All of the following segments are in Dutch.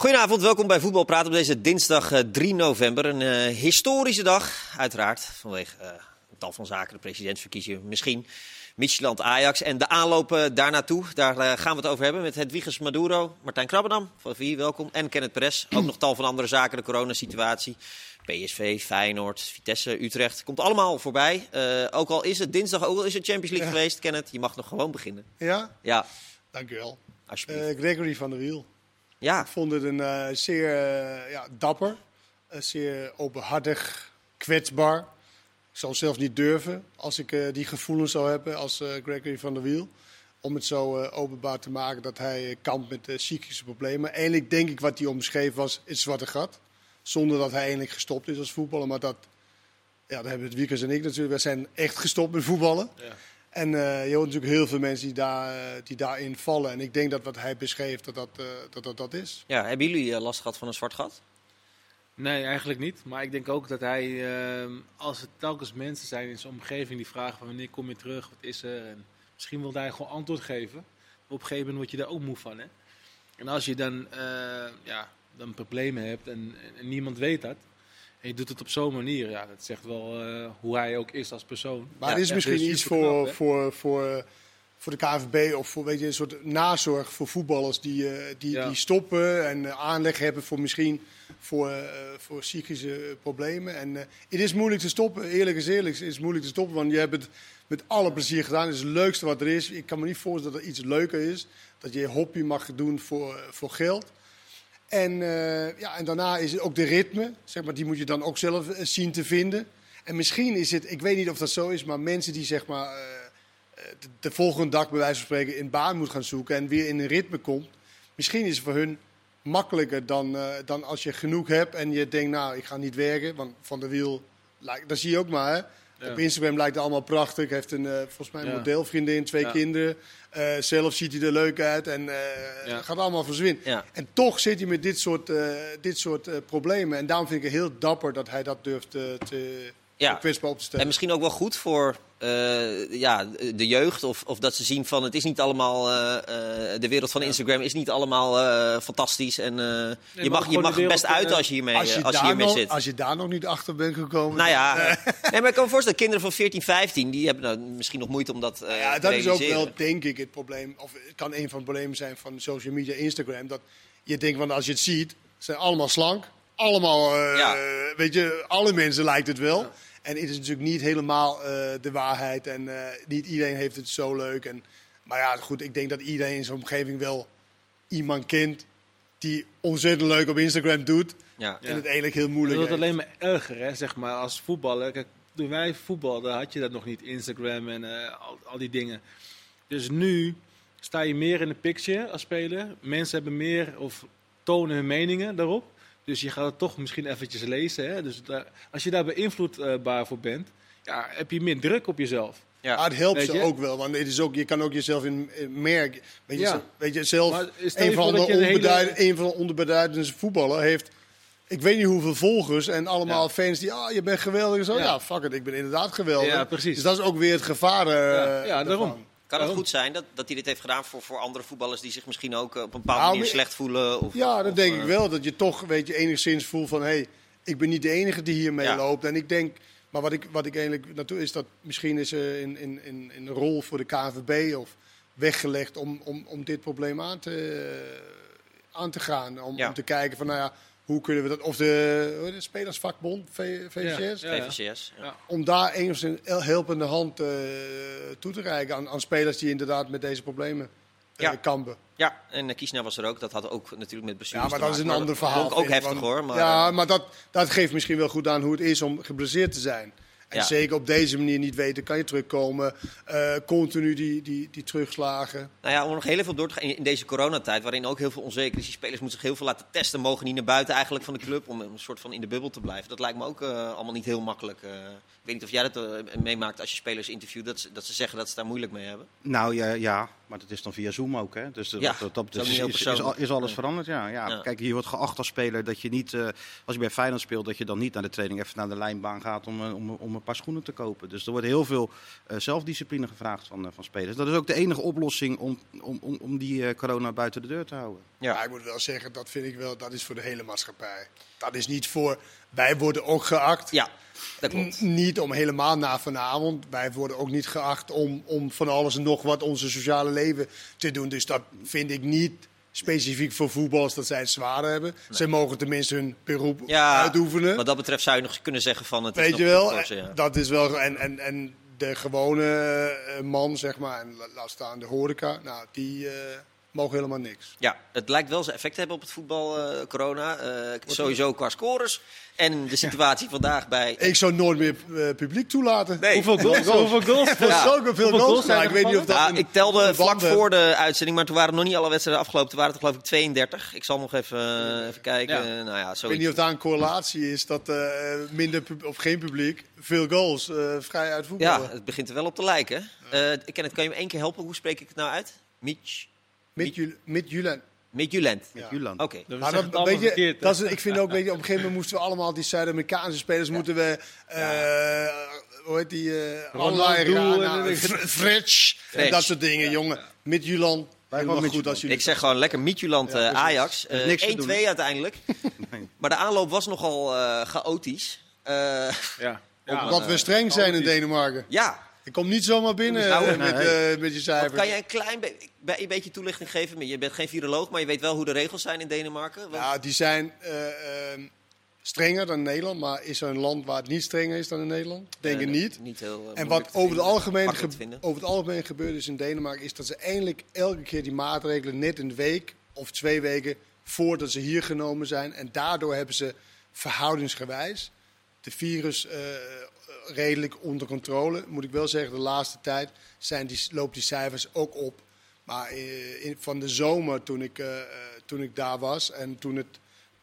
Goedenavond, welkom bij Voetbal Praten op deze dinsdag eh, 3 november. Een eh, historische dag, uiteraard, vanwege eh, een tal van zaken, de presidentsverkiezingen misschien. Micheland Ajax en de aanloop eh, daar naartoe. Daar eh, gaan we het over hebben met Hedwiges Maduro, Martijn Krabbenam, van VI, welkom. En Kenneth Perez, ook nog tal van andere zaken, de coronasituatie. PSV, Feyenoord, Vitesse, Utrecht. Komt allemaal voorbij. Eh, ook al is het dinsdag, ook al is het Champions League geweest, Kenneth, je mag nog gewoon beginnen. Ja, Ja, dank u wel. alsjeblieft. Eh, Gregory van der Wiel. Ja, Ik vond het een eh, zeer eh, ja, dapper, eh, zeer openhartig, kwetsbaar. Ik zou zelfs niet durven als ik eh, die gevoelens zou hebben als eh, Gregory van der Wiel. Om het zo eh, openbaar te maken dat hij eh, kampt met psychische problemen. Eigenlijk denk ik wat hij omschreef was het zwarte gat. Zonder dat hij eigenlijk gestopt is als voetballer. Maar dat, ja, dat hebben het Wiekers en ik natuurlijk. We zijn echt gestopt met voetballen. Ja. En eh, je hoort natuurlijk heel veel mensen die, daar, eh, die daarin vallen. En ik denk dat wat hij beschreef, dat dat, eh, dat, dat, dat is. ja. Hebben jullie last gehad van een zwart gat? Nee, eigenlijk niet. Maar ik denk ook dat hij, ehm, als er telkens mensen zijn in zijn omgeving die vragen van wanneer kom je terug, wat is er? En misschien wil hij gewoon antwoord geven. Op een gegeven moment word je daar ook moe van. Hè? En als je dan, eh, ja, dan problemen hebt en, en niemand weet dat. En je doet het op zo'n manier. Ja, dat zegt wel eh, hoe hij ook is als persoon. Maar Ja, het is misschien iets voor, voor, voor, voor de KNVB of voor weet je, een soort nazorg voor voetballers die, eh, die, Ja. die stoppen en eh, aanleg hebben voor misschien voor, voor psychische problemen. En het is moeilijk te stoppen, eerlijk is eerlijk, het is moeilijk te stoppen, want je hebt het met alle plezier gedaan. Het is het leukste wat er is. Ik kan me niet voorstellen dat er iets leuker is, dat je je hobby mag doen voor, voor geld. En, eh, ja, en daarna is het ook de ritme, zeg maar, die moet je dan ook zelf eh, zien te vinden. En misschien is het, ik weet niet of dat zo is, maar mensen die zeg maar eh, de, de volgende dag bij wijze van spreken in baan moet gaan zoeken en weer in een ritme komt. Misschien is het voor hun makkelijker dan, dan als je genoeg hebt en je denkt, nou, ik ga niet werken. Want Van de Wiel, lijkt- dat zie je ook maar, hè. Op Instagram lijkt het allemaal prachtig. Hij heeft een, eh, volgens mij een modelvriendin, twee kinderen. Eh, zelf ziet hij er leuk uit en eh, gaat allemaal verzwinnen. Ja. En toch zit hij met dit soort, dit soort problemen. En daarom vind ik het heel dapper dat hij dat durft te Ja. kwetsbaar op te En misschien ook wel goed voor eh, ja, de jeugd. Of, of dat ze zien van het is niet allemaal. eh, eh, de wereld van Instagram is niet allemaal fantastisch. En je mag, je mag er best uit als je hiermee, als, je als je daar hiermee nog, zit. als je daar nog niet achter bent gekomen. Nou ja, nee, maar ik kan me voorstellen, kinderen van 14, 15, die hebben nou misschien nog moeite om dat eh Ja, dat is ook wel, denk ik, het probleem. Of het kan een van de problemen zijn van social media, Instagram. Dat je denkt, van als je het ziet, ze zijn allemaal slank. Allemaal, Ja. weet je, alle mensen lijkt het wel. En het is natuurlijk niet helemaal eh, de waarheid. En eh, niet iedereen heeft het zo leuk. En, maar ja, goed, ik denk dat iedereen in zijn omgeving wel iemand kent die ontzettend leuk op Instagram doet. Ja. En het eigenlijk heel moeilijk Dat wordt alleen maar erger, hè, zeg maar, als voetballer. Kijk, toen wij voetbalden had je dat nog niet, Instagram en eh, al, al die dingen. Dus nu sta je meer in de picture als speler. Mensen hebben meer of tonen hun meningen daarop. Dus je gaat het toch misschien eventjes lezen. Hè? Dus daar, als je daar beïnvloedbaar voor bent, ja, heb je meer druk op jezelf. Ja. Maar het helpt ze je? ook wel, want het is ook, je kan ook jezelf in, in merken. Weet je, Ja. weet je zelf, een van, de dat je een hele- een van de onderbeduidende voetballer heeft, ik weet niet hoeveel volgers en allemaal Ja. fans die, ah, je bent geweldig en zo. Ja. Ja. fuck it, ik ben inderdaad geweldig. Ja, precies. Dus dat is ook weer het gevaar. eh, Ja, ja, daarom. Kan het goed zijn dat, dat hij dit heeft gedaan voor, voor andere voetballers die zich misschien ook eh, op een bepaalde Nou, manier slecht voelen? Of, Ja, dat of, denk eh, ik wel. Dat je toch, weet je, enigszins voelt van, hé, hey, ik ben niet de enige die hiermee Ja. loopt. En ik denk, maar wat ik, wat ik eigenlijk naartoe is dat misschien is er in, in, in, in een rol voor de KNVB of weggelegd om, om, om dit probleem aan te, aan te gaan. Om, Ja. om te kijken van, nou ja, hoe kunnen we dat, of de, het, spelersvakbond, V- VCS, Ja, ja. VVCS. Ja. Om daar enigszins een helpende hand eh, toe te reiken aan, aan spelers die inderdaad met deze problemen eh, Ja. kampen. Ja, en uh, Kiesna was er ook. Dat had ook natuurlijk met bestuur. Ja, maar dat is een ander verhaal. Ook, ook heftig want- hoor. Maar, ja, eh, maar dat, dat geeft misschien wel goed aan hoe het is om geblesseerd te zijn. En Ja. zeker op deze manier niet weten, kan je terugkomen. Eh, continu die, die, die terugslagen. Nou ja, om nog heel even op door te gaan in, deze coronatijd, waarin ook heel veel onzeker is. Die spelers moeten zich heel veel laten testen, mogen niet naar buiten eigenlijk van de club om een soort van in de bubbel te blijven. Dat lijkt me ook eh, allemaal niet heel makkelijk. eh. ik weet niet of jij dat meemaakt als je spelers interviewt, dat ze, dat ze zeggen dat ze daar moeilijk mee hebben. Nou ja, ja. Maar dat is dan via Zoom ook. Hè? Dus dat, Ja, dat, dat, dat is heel is, alles veranderd. Ja. Ja, Ja. Kijk, hier wordt geacht als speler dat je niet, eh, als je bij Feyenoord speelt, dat je dan niet naar de training even naar de lijnbaan gaat om, eh, om, om een paar schoenen te kopen. Dus er wordt heel veel eh, zelfdiscipline gevraagd van, van spelers. Dat is ook de enige oplossing om, om, om, om die eh, corona buiten de deur te houden. Ja. Maar ik moet wel zeggen, dat vind ik wel, dat is voor de hele maatschappij. Dat is niet voor, wij worden ook geacht. Ja, dat klopt. N- Niet om helemaal na vanavond. Wij worden ook niet geacht om, om van alles en nog wat onze sociale leven te doen. Dus dat vind ik niet specifiek voor voetballers dat zij het zwaarder hebben. Zij mogen tenminste hun beroep Ja, uitoefenen. wat dat betreft zou je nog kunnen zeggen van het is Weet nog je wel, voetballers, ja. dat is wel. En, en, en de gewone eh, man, zeg maar, en la- laat staan de horeca, nou, die eh, mogen helemaal niks. Ja, het lijkt wel zijn effect te hebben op het voetbal, eh, corona. Eh, sowieso qua scores. En de situatie vandaag bij... Ik zou nooit meer eh, publiek toelaten. Nee. Hoeveel goals? Hoeveel goals? Ja. zulke veel Hoeveel goals, goals ik weet niet of dat Ja, een- ik telde vlak voor de uitzending, maar toen waren nog niet alle wedstrijden afgelopen. Toen waren het geloof ik 32. Ik zal nog even, even kijken. Ja. Nou ja, Ik weet niet of daar een correlatie is dat eh, minder pub- of geen publiek, veel goals, eh, vrij uit Ja, het begint er wel op te lijken. Eh ik ken het, kan je me één keer helpen? Hoe spreek ik het nou uit? Mitch? Met Jul- Met Julen. Midtjulent. Met Ja. Juland. Oké. Maar dat, het allemaal weet je, verkeerd, hè? dat is, ik vind ook, weet je, op een gegeven moment moesten we allemaal die Zuid-Amerikaanse spelers, moeten we, eh, hoe heet die, eh en- Fr- Fritsch, en dat soort dingen, jongen. Gewoon goed als jullie... Ik zeg gewoon lekker Midtjylland Ja, eh. Ajax. Is Eh, niks te 1-2 doen, uiteindelijk. Nee. Maar de aanloop was nogal eh, chaotisch. Eh, Ja. Ja. Omdat we streng zijn in. Denemarken. ja, Ik kom niet zomaar binnen Nou, eh, met, eh, met je Wat cijfers. kan je een klein be- be- een beetje toelichting geven? Je bent geen viroloog, maar je weet wel hoe de regels zijn in Denemarken. Want- Ja, die zijn eh, ehm, strenger dan Nederland, maar is er een land waar het niet strenger is dan in Nederland? Denk ik niet. Niet heel, En wat over het, algemeen over het algemeen gebeurt is in Denemarken, is dat ze eindelijk elke keer die maatregelen net een week of twee weken voordat ze hier genomen zijn. En daardoor hebben ze verhoudingsgewijs de virus eh, redelijk onder controle. Moet ik wel zeggen, de laatste tijd zijn die, loopt die cijfers ook op. Maar eh, in, van de zomer, toen ik, eh, eh, toen ik daar was en toen het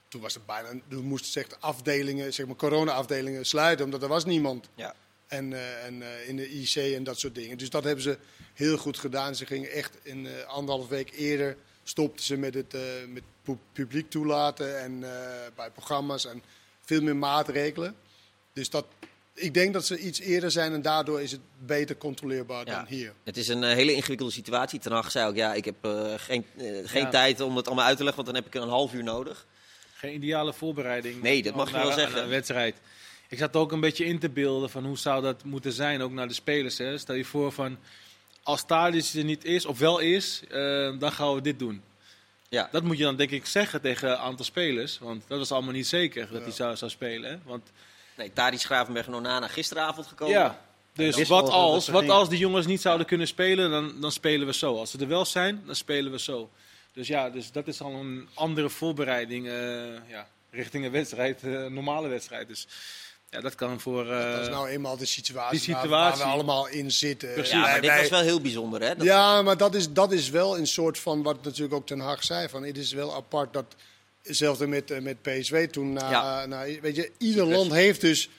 toen was het bijna, toen moesten zeg, de afdelingen, zeg maar corona-afdelingen sluiten, omdat er was niemand. Ja. En, eh, en eh, in de IC en dat soort dingen. Dus dat hebben ze heel goed gedaan. Ze gingen echt in eh, anderhalf week eerder stopten ze met het eh, met pu- publiek toelaten en eh, bij programma's en veel meer maatregelen. Dus dat, ik denk dat ze iets eerder zijn en daardoor is het beter controleerbaar Ja. dan hier. Het is een eh, hele ingewikkelde situatie. Ten Hag zei ook, ja, ik heb eh, geen, eh, geen Ja. tijd om het allemaal uit te leggen, want dan heb ik een half uur nodig. Geen ideale voorbereiding. Nee, dat mag je wel zeggen. Een wedstrijd. Ik zat ook een beetje in te beelden van hoe zou dat moeten zijn, ook naar de spelers. Hè. Stel je voor van, als Tadic er niet is, of wel is, eh, dan gaan we dit doen. Ja. Dat moet je dan denk ik zeggen tegen een aantal spelers. Want dat was allemaal niet zeker dat Ja. hij zou, zou spelen. Hè. Want Nee, Tadic Gravenberg en Onana gisteravond gekomen. ja, dus wat als, wat als die jongens niet zouden kunnen spelen, dan, dan spelen we zo. Als ze er wel zijn, dan spelen we zo. Dus ja, dus dat is al een andere voorbereiding eh, ja, richting een wedstrijd, eh, een normale wedstrijd. Dus ja, dat kan voor... eh, dat is nou eenmaal de situatie, waar- situatie. Waar, we allemaal in zitten. Precies. Ja, maar Wij- dit wij- was wel heel bijzonder, hè? Dat- Ja, maar dat is, dat is wel een soort van wat natuurlijk ook Ten Hag zei. Van, het is wel apart dat, hetzelfde met, eh, met PSV toen, na, Ja. na- weet je, ieder land heeft dus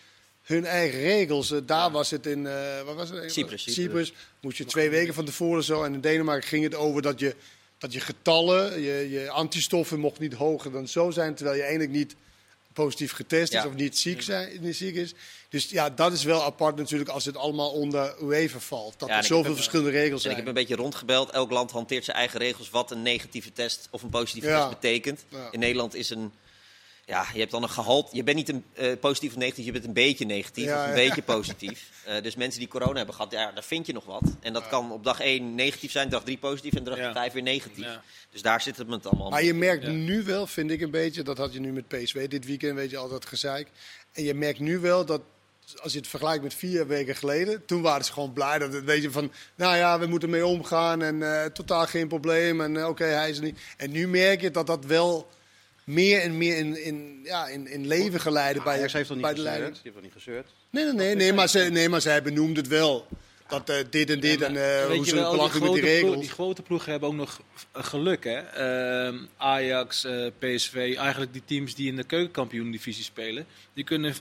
hun eigen regels. Eh, daar was het in, eh wat was het? Cyprus. Cyprus. Moest je twee weken van tevoren zo. En in Denemarken ging het over dat je, dat je getallen, je, je antistoffen mocht niet hoger dan zo zijn. Terwijl je eigenlijk niet positief getest is Ja. of niet ziek, zijn, niet ziek is. Dus ja, dat is wel apart natuurlijk als het allemaal onder UEFA valt. Dat Ja, en er zoveel heb- verschillende regels En zijn. ik heb een beetje rondgebeld. Elk land hanteert zijn eigen regels wat een negatieve test of een positieve test betekent. In Nederland is een. Ja, je hebt dan een gehalte. Je bent niet een eh, positief of negatief, je bent een beetje negatief Ja, of een ja. beetje positief. Eh, dus mensen die corona hebben gehad, ja, daar vind je nog wat. En dat kan op dag 1 negatief zijn, dag 3 positief en dag Ja. 5 weer negatief. Ja. Dus daar zit het met allemaal. Maar je merkt Ja. nu wel, vind ik een beetje, dat had je nu met PSV dit weekend, weet je, altijd gezeik. En je merkt nu wel dat, als je het vergelijkt met vier weken geleden, toen waren ze gewoon blij dat het, weet je, van, nou ja, we moeten mee omgaan en eh, totaal geen probleem en oké, hij is er niet. En nu merk je dat dat wel meer en meer in, in, ja, in, in leven geleiden bij, Ajax heeft toch niet bij de gezeurd? leiding. Die heeft toch niet gezeurd? Nee, nee, nee, nee, maar, ze, nee, maar zij benoemde het wel. Dat eh, dit en dit en eh, hoe ze wel, belachelijk met die ploeg- regels. die grote ploegen hebben ook nog eh, geluk. Hè? Ehm, Ajax, PSV, eigenlijk die teams die in de keukenkampioen-divisie spelen. Die kunnen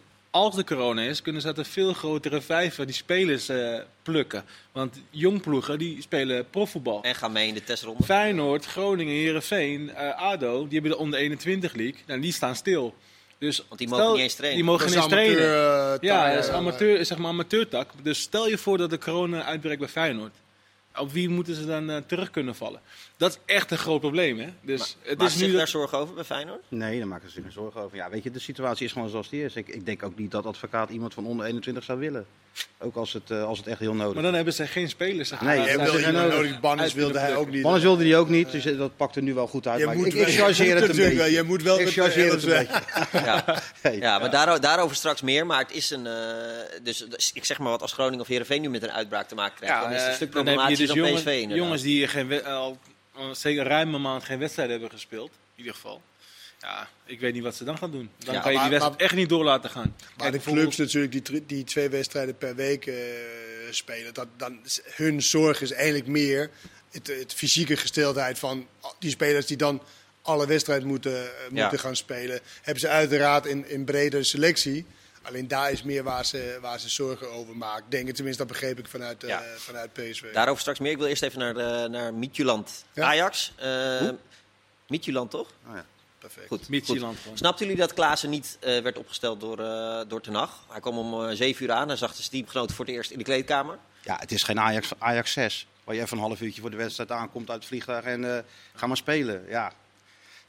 als de corona is, kunnen ze uit een veel grotere vijver die spelers eh, plukken. Want jongploegen die spelen profvoetbal. En gaan mee in de testronde. Feyenoord, Groningen, Herenveen, ADO, die hebben de onder 21 league. Nou, die staan stil. Dus Want die mogen niet eens trainen. Die mogen Dat niet eens trainen. eh, Ja, dat is eh, amateur, zeg maar amateurtak. Dus stel je voor dat de corona uitbreekt bij Feyenoord. Op wie moeten ze dan eh, terug kunnen vallen? Dat is echt een groot probleem, hè? Dus het Maak is je zich daar zorgen over bij Feyenoord? Nee, daar maken ze zich geen zorgen over. Ja, weet je, de situatie is gewoon zoals die is. Ik, ik denk ook niet dat advocaat iemand van onder 21 zou willen. Ook als het, eh, als het echt heel nodig Maar is. dan hebben ze geen spelers. Zeg Nee, maar. Ze iemand nodig. nodig. Banners wilde hij ook niet. Anders wilde hij ook niet, dus eh, dat pakt er nu wel goed uit. Je Maar moet ik, chargeer moet het een natuurlijk beetje. wel- Je moet wel Ik met chargeer de het een beetje. Ja, ja maar daaro- daarover straks meer. Maar het is een. eh, dus, dus ik zeg maar wat als Groningen of Heerenveen nu met een uitbraak te maken krijgt. dan is het een eh, stuk dan dan jongens, PSV. inderdaad. jongens die geen, we- al al zeker ruim een maand geen wedstrijd hebben gespeeld. In ieder geval. Ja, ik weet niet wat ze dan gaan doen. Dan Ja, kan je die wedstrijd echt niet door laten gaan. Maar Kijk, de clubs natuurlijk die, die twee wedstrijden per week eh, spelen, dat, dan, hun zorg is eigenlijk meer het, het fysieke gesteldheid van die spelers die dan alle wedstrijden moeten, eh, Ja. moeten gaan spelen. Hebben ze uiteraard in, in brede selectie. Alleen daar is meer waar ze, waar ze zorgen over maken. Denk ik, tenminste, dat begreep ik vanuit, eh, Ja. vanuit PSV. Daarover straks meer. Ik wil eerst even naar, de, naar Midtjylland Ja. Ajax. Eh Midtjylland toch? Oh, ja. Perfect. Goed. Snapten jullie dat Klaassen niet eh, werd opgesteld door, eh door Ten Hag? Hij kwam om eh, 7 uur aan en zag zijn teamgenoot voor het eerst in de kleedkamer. ja, het is geen Ajax, Ajax 6. Waar je even een half uurtje voor de wedstrijd aankomt uit het vliegtuig en eh ga maar spelen. Ja,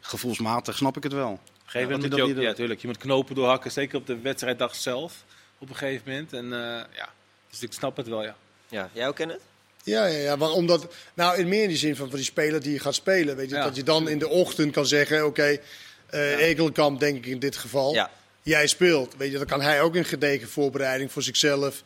gevoelsmatig snap ik het wel. Op een gegeven Ja, moment dat moet je ook, ja, tuurlijk, je moet knopen doorhakken, zeker op de wedstrijddag zelf. Op een gegeven moment. En eh, ja, dus ik snap het wel, ja. Ja, jij ook ken het? Ja, ja, ja want omdat, nou in meer in die zin van, van die speler die je gaat spelen. Weet je, Ja. dat je dan in de ochtend kan zeggen, oké, eh Ekelkamp denk ik in dit geval. Ja. Jij speelt, weet je, dan kan hij ook een gedegen voorbereiding voor zichzelf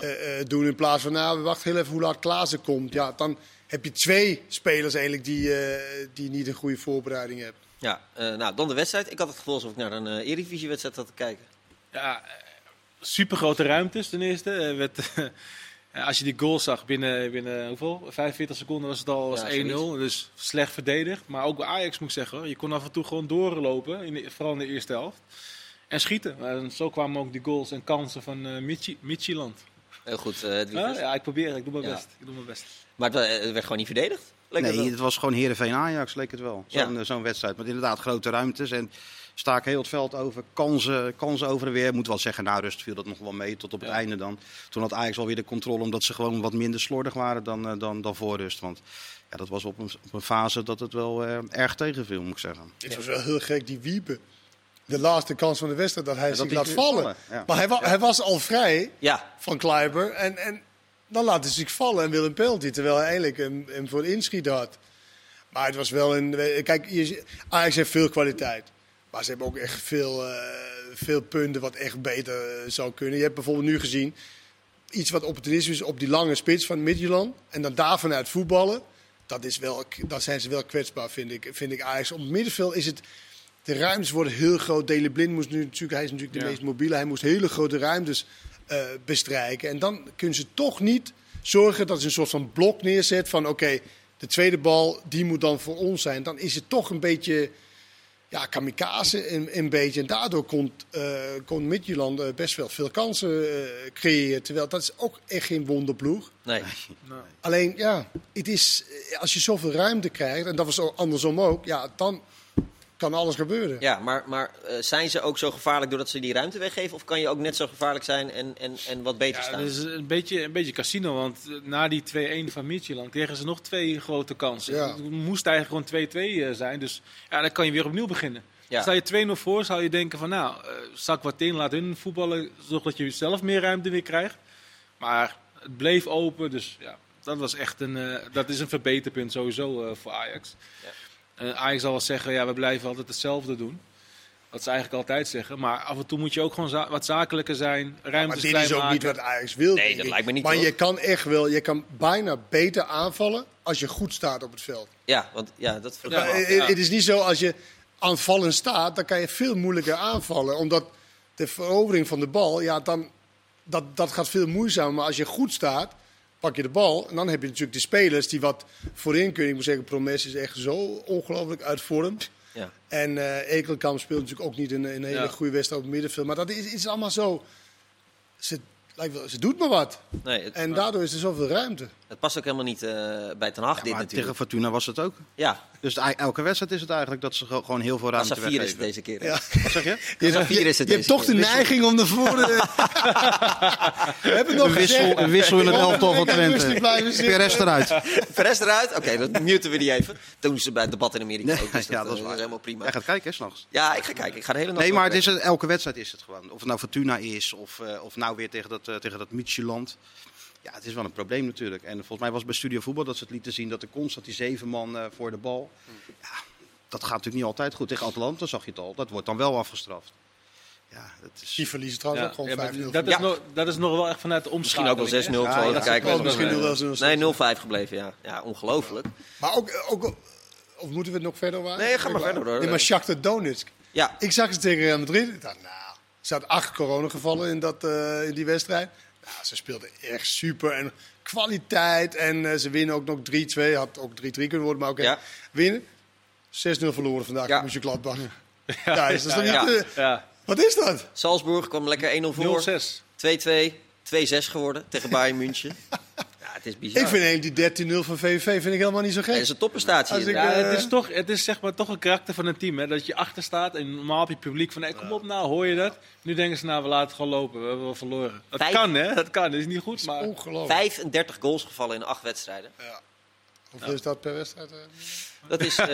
eh, eh, doen. In plaats van, nou, wacht heel even hoe laat Klaassen komt. Ja, dan heb je twee spelers eigenlijk die, eh, die niet een goede voorbereiding hebben. Ja, eh, nou dan de wedstrijd. Ik had het gevoel alsof ik naar een eh Eredivisie-wedstrijd had te kijken. Ja, super grote ruimtes ten eerste. Er als je die goal zag binnen, binnen hoeveel? 45 seconden was het al was Ja, 1-0. zoiets. Dus slecht verdedigd. Maar ook bij Ajax moet ik zeggen, hoor. je kon af en toe gewoon doorlopen. In de, vooral in de eerste helft. En schieten. En zo kwamen ook die goals en kansen van uh, Michi, Michieland. Heel goed, eh Ja, ja, ik probeer. Ik doe mijn Ja. best. Ik doe mijn best. Maar het werd gewoon niet verdedigd. Leek nee, het was gewoon Heerenveen-Ajax, leek het wel. Zo'n Ja. eh, zo'n wedstrijd met inderdaad grote ruimtes. En staken heel het veld over, kansen, kansen over en weer. Ik moet wel zeggen, na rust viel dat nog wel mee tot op het Ja. einde dan. Toen had Ajax alweer de controle, omdat ze gewoon wat minder slordig waren dan, eh, dan, dan voor rust. Want ja, dat was op een, op een fase dat het wel eh, erg tegenviel, moet ik zeggen. Het was wel heel gek, die wiepen. De laatste kans van de wedstrijd dat hij Ja, dat zich laat vallen. vallen, ja. Maar hij, wa- hij was al vrij Ja, van Kleiber. En, en dan laat hij zich vallen en wil een penalty. Terwijl eigenlijk hem, voor inschiet had. Maar het was wel een... Kijk, Ajax heeft veel kwaliteit. Maar ze hebben ook echt veel, eh, veel punten wat echt beter eh, zou kunnen. Je hebt bijvoorbeeld nu gezien... Iets wat opportunistisch is op die lange spits van Midtjylland. En dan daar vanuit voetballen. Dat, is wel, dat zijn ze wel kwetsbaar, vind ik, vind ik Ajax. Op het middenveld is het... De ruimtes worden heel groot. Dele Blind moest nu natuurlijk, hij is natuurlijk de Ja. meest mobiele. Hij moest hele grote ruimtes eh, bestrijken. En dan kunnen ze toch niet zorgen dat ze een soort van blok neerzet van oké, de tweede bal die moet dan voor ons zijn. Dan is het toch een beetje ja, kamikaze een, een beetje. En daardoor kon, eh kon Midtjylland eh, best wel veel kansen eh, creëren. Terwijl dat is ook echt geen wonderploeg. nee. Alleen ja, het is, als je zoveel ruimte krijgt, en dat was andersom ook, ja, dan kan alles gebeuren. Ja, maar, maar eh, zijn ze ook zo gevaarlijk doordat ze die ruimte weggeven? Of kan je ook net zo gevaarlijk zijn en, en, en wat beter Ja, staan? dat is een beetje, een beetje casino, want eh, na die 2-1 van Midtjylland kregen ze nog twee grote kansen. Ja. Het moest eigenlijk gewoon 2-2 eh, zijn, dus ja, dan kan je weer opnieuw beginnen. Ja. Sta je 2-0 voor, zou je denken van nou, eh, zak wat in, laat hun voetballen, zorg dat je zelf meer ruimte weer krijgt. Maar het bleef open, dus ja, dat was echt een, eh, dat is een verbeterpunt sowieso eh, voor Ajax. Ja. Eh, Ajax zal wel zeggen, ja, we blijven altijd hetzelfde doen. Wat ze eigenlijk altijd zeggen. Maar af en toe moet je ook gewoon za- wat zakelijker zijn. Maar Ruimtes dit is ook maken. niet wat Ajax wil. Nee, dat lijkt me niet, Maar hoor. je kan echt wel, je kan bijna beter aanvallen als je goed staat op het veld. Ja, want ja, dat Ja, Maar, af. eh, ja. Het is niet zo als je aanvallend staat, dan kan je veel moeilijker aanvallen. Omdat de verovering van de bal, ja, dan, dat, dat gaat veel moeizamer. Maar als je goed staat, pak je de bal. En dan heb je natuurlijk de spelers die wat voorin kunnen. Ik moet zeggen, Promes is echt zo ongelooflijk uit vorm. Ja. En eh Ekelkamp speelt natuurlijk ook niet een, een hele Ja. goede wedstrijd op het middenveld. Maar dat is, is allemaal zo... Ze, lijkt wel, ze doet maar wat. Nee, het, En daardoor is er zoveel ruimte. het past ook helemaal niet eh, bij Ten Hag, Ja, dit natuurlijk. tegen Fortuna was het ook. Ja, Dus elke wedstrijd is het eigenlijk dat ze ge- gewoon heel veel ruimte Safir is het weggeven. deze keer. Ja. Wat zeg je? Is het je hebt toch de neiging om naar voren... We hebben nog Een wissel, een wissel in het elftal van Twente. blijven zitten. Perez eruit. Perez eruit? Oké, dan muten we die even. Toen ze bij het debat in Amerika Nee, ook. Dus ja, dat, dat is eh, waar. helemaal prima. Jij gaat kijken, hè, s'nachts. Ja, ik ga kijken. Ik ga de hele nacht Nee, maar het is, het- elke wedstrijd is het gewoon. Of het nou Fortuna is, of, eh, of nou weer tegen dat, uh, tegen dat Midtjylland. Ja, het is wel een probleem natuurlijk. En volgens mij was het bij Studio Voetbal dat ze het lieten zien dat er constant die zeven man eh, voor de bal. Ja, dat gaat natuurlijk niet altijd goed. Tegen Atalanta zag je het al. Dat wordt dan wel afgestraft. Ja, dat is... Die verliezen trouwens ook gewoon maar 5-0. dat, is Ja. nog, dat is nog wel echt vanuit de Misschien ook wel 6-0. omschakeling, hè? terwijl Ja, ja. kijken. Misschien nog wel eens een- Nee, 0-5 gebleven, ja. Ja, ongelooflijk. Maar ook, ook... Of moeten we het nog verder waar? Nee, ga maar verder, hoor. Nee, maar Shakhtar Donetsk. Ja, Ik zag ze tegen Real Madrid. Ik dacht, nou, er zaten acht coronagevallen in, dat, eh, in die wedstrijd. Nou, ze speelden echt super. En kwaliteit. En eh, ze winnen ook nog 3-2. Had ook 3-3 kunnen worden, maar oké. Ja. Winnen. 6-0 verloren vandaag Ja. ja. je Gladbach. Ja, is dat Ja, niet... ja. eh, Ja, wat is dat? Salzburg kwam lekker 1-0 voor. 0-6. 2-2, 2-6 geworden tegen Bayern München. Het is bizar. Ik vind eigenlijk die 13-0 van VVV vind ik helemaal niet zo Het is gek. een topprestatie. Als ik. Ja, eh, het is toch, het is zeg maar toch een karakter van een team. Hè? Dat je achter staat en normaal heb je publiek van, hey, kom op nou, hoor je dat? Nu denken ze, nou, we laten het gewoon lopen, we hebben wel verloren. Dat Vijf- kan, hè? Dat kan, dat is niet goed, maar... Ongelooflijk. 35 goals gevallen in 8 wedstrijden. Ja. Hoeveel is dat per wedstrijd? eh? Dat is eh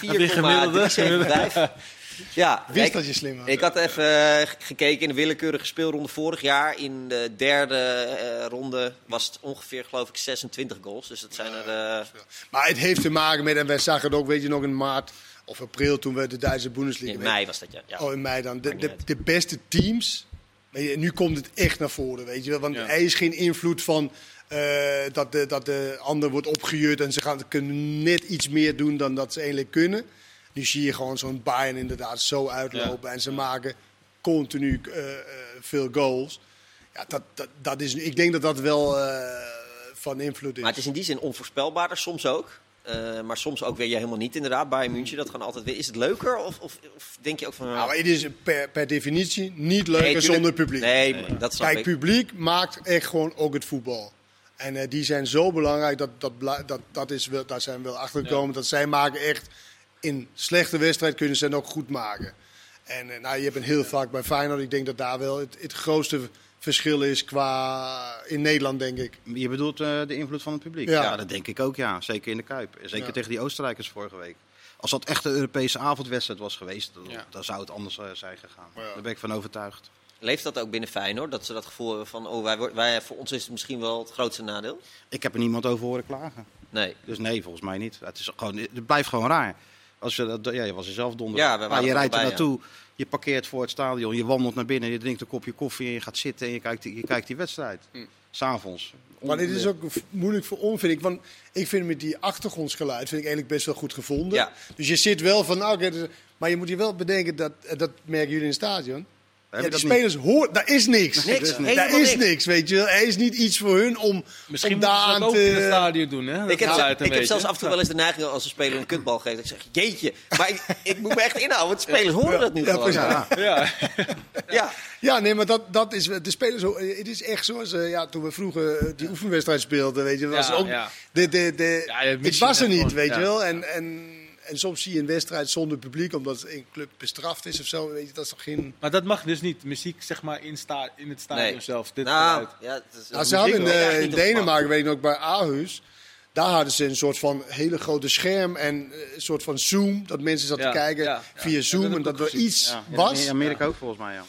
Die gemiddelde. 4,375. Ja, Wist ik, dat je slim was. ik had even eh, gekeken in de willekeurige speelronde vorig jaar. In de derde eh, ronde was het ongeveer, geloof ik, 26 goals. Dus dat zijn er... eh, Maar het heeft te maken met, en wij zagen het ook, weet je nog, in maart of april toen we de Duitse Bundesliga... in mei was dat, ja. ja. Oh, in mei dan. De, de, de beste teams. Je, nu komt het echt naar voren, weet je wel. Want Ja. er is geen invloed van eh, dat, de, dat de ander wordt opgejuurd en ze gaan, kunnen net iets meer doen dan dat ze eigenlijk kunnen. Nu zie je gewoon zo'n Bayern inderdaad zo uitlopen en ze maken continu eh, eh, veel goals. Ja, dat, dat, dat is, ik denk dat dat wel eh, van invloed is. Maar het is in die zin onvoorspelbaarder, soms ook. Maar soms ook weer je helemaal niet, inderdaad. Bayern München, dat gaan altijd weer. Is het leuker? Of, of, of denk je ook van... Nou, het is per, per definitie niet leuker zonder publiek. Nee, dat snap Kijk, ik. publiek maakt echt gewoon ook het voetbal. En die zijn zo belangrijk, dat, dat, dat, dat is daar zijn we wel achter gekomen. Dat zij maken echt, in slechte wedstrijd kunnen ze het ook goed maken. En eh, nou, je hebt een heel vaak bij Feyenoord, ik denk dat daar wel het, het grootste verschil is qua, in Nederland denk ik. Je bedoelt eh, de invloed van het publiek? Ja. Ja. dat denk ik ook, ja. Zeker in de Kuip. Zeker Ja. tegen die Oostenrijkers vorige week. Als dat echt een Europese avondwedstrijd was geweest, dan, Ja. dan zou het anders eh, zijn gegaan. Ja. Daar ben ik van overtuigd. Leeft dat ook binnen Feyenoord? Dat ze dat gevoel hebben van... Oh, wij, wij, voor ons is het misschien wel het grootste nadeel? Ik heb er niemand over horen klagen. Nee. Dus nee, volgens mij niet. Het, is gewoon, het blijft gewoon raar. Als je, dat- ja, je was er zelf donderdag. Ja, Maar je rijdt er naartoe, je parkeert voor het stadion, je wandelt naar binnen, je drinkt een kopje koffie en je gaat zitten en je kijkt, die- je kijkt die wedstrijd. S'avonds. Maar dit is ook moeilijk voor ons, vind ik. Want ik vind met die achtergrondsgeluid vind ik eigenlijk best wel goed gevonden. Ja. Dus je zit wel van, nou, dus- maar je moet je wel bedenken, dat, dat merken jullie in het stadion. Ja, de dat niet. spelers horen, daar is niks. Niks, Daar is niks. weet je wel. Er is niet iets voor hun om, Misschien om daar dat aan ook in het te... stadion doen, hè? Dat Ik heb, ik heb zelfs af en toe wel eens de neiging als een speler een kutbal geeft. Dat ik zeg, jeetje. Maar ik, ik moet me echt inhouden, want spelers horen dat nu Ja, gewoon. precies. Ja. Ja. Ja. Ja, nee, maar dat, dat is de spelers. Het is echt zoals eh, ja, toen we vroeger eh, die oefenwedstrijd speelden, weet je, was Ja, ook ja. de, de, de, het was er niet, gewoon, weet je ja. wel. En, en, en soms zie je een wedstrijd zonder publiek, omdat een club bestraft is of zo. Weet je, dat is toch geen. Maar dat mag dus niet, muziek zeg maar in, sta in het stadion Nee. zelf. Dit Nou, ja, het is, Nou, ze hadden in, eh, in Denemarken, weet ik nog, bij Aarhus. Daar hadden ze een soort van hele grote scherm en eh, een soort van Zoom. Dat mensen zaten Ja, te kijken ja, ja. via Ja, Zoom dat en dat ook er iets Ja, was. In Amerika ook volgens mij, ja.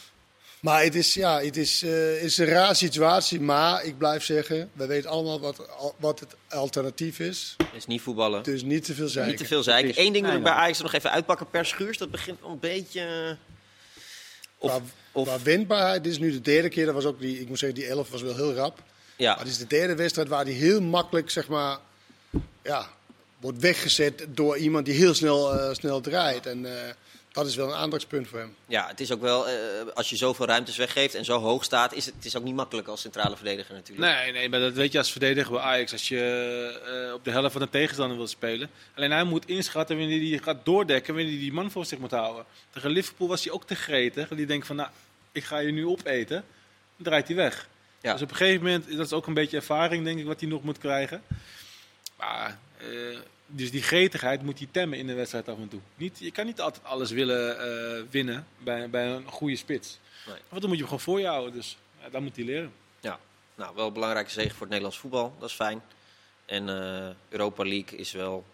Maar het is, ja, het is, eh, is een raar situatie. Maar ik blijf zeggen, we weten allemaal wat, wat het alternatief is. Het is niet voetballen. Dus niet te veel zeiken. Niet te veel zeiken. Eén ding moet ik bij. Ajax er nog even uitpakken. Per Schuurs, dat begint een beetje... eh, Of, Qua, of, qua wendbaarheid, dit is nu de derde keer. Dat was ook die, ik moet zeggen, die 11 was wel heel rap. ja. Maar dit is de derde wedstrijd waar hij heel makkelijk, zeg maar, ja, wordt weggezet door iemand die heel snel, eh, snel draait. En eh, dat is wel een aandachtspunt voor hem. Ja, het is ook wel, eh, als je zoveel ruimtes weggeeft en zo hoog staat, is het, het is ook niet makkelijk als centrale verdediger natuurlijk. Nee, nee, maar dat weet je als verdediger bij Ajax. Als je eh, op de helft van de tegenstander wil spelen. Alleen hij moet inschatten wanneer hij gaat doordekken, wanneer hij die man voor zich moet houden. Tegen Liverpool was hij ook te gretig. Die denkt van, nou, ik ga je nu opeten. Dan draait hij weg. Ja. Dus op een gegeven moment, dat is ook een beetje ervaring denk ik wat hij nog moet krijgen. Maar, eh, dus die gretigheid moet hij temmen in de wedstrijd af en toe. Niet, je kan niet altijd alles willen eh, winnen bij, bij een goede spits. Nee. Want dan moet je hem gewoon voor je houden. Dus ja, dat moet hij leren. Ja, nou, wel een belangrijke zege voor het Nederlands voetbal, dat is fijn. En eh, Europa League is wel...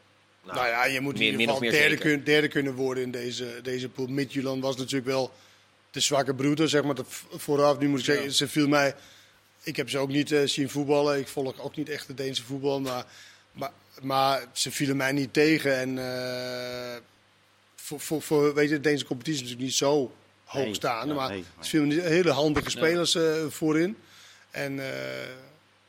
Nou, Nou ja, je moet meer- in ieder geval meer derde, kun- derde kunnen worden in deze, deze pool. Midtjylland was natuurlijk wel de zwakke broeder, zeg maar. Dat vooraf, nu moet ik zeggen, ze viel mij... Ik heb ze ook niet eh, zien voetballen. Ik volg ook niet echt de Deense voetbal. Maar, maar, maar ze vielen mij niet tegen. En eh, voor, voor, voor, weet je, de Deense competitie is natuurlijk niet zo hoog Nee, ja, maar nee, het vielen hele handige spelers eh, voorin. En eh,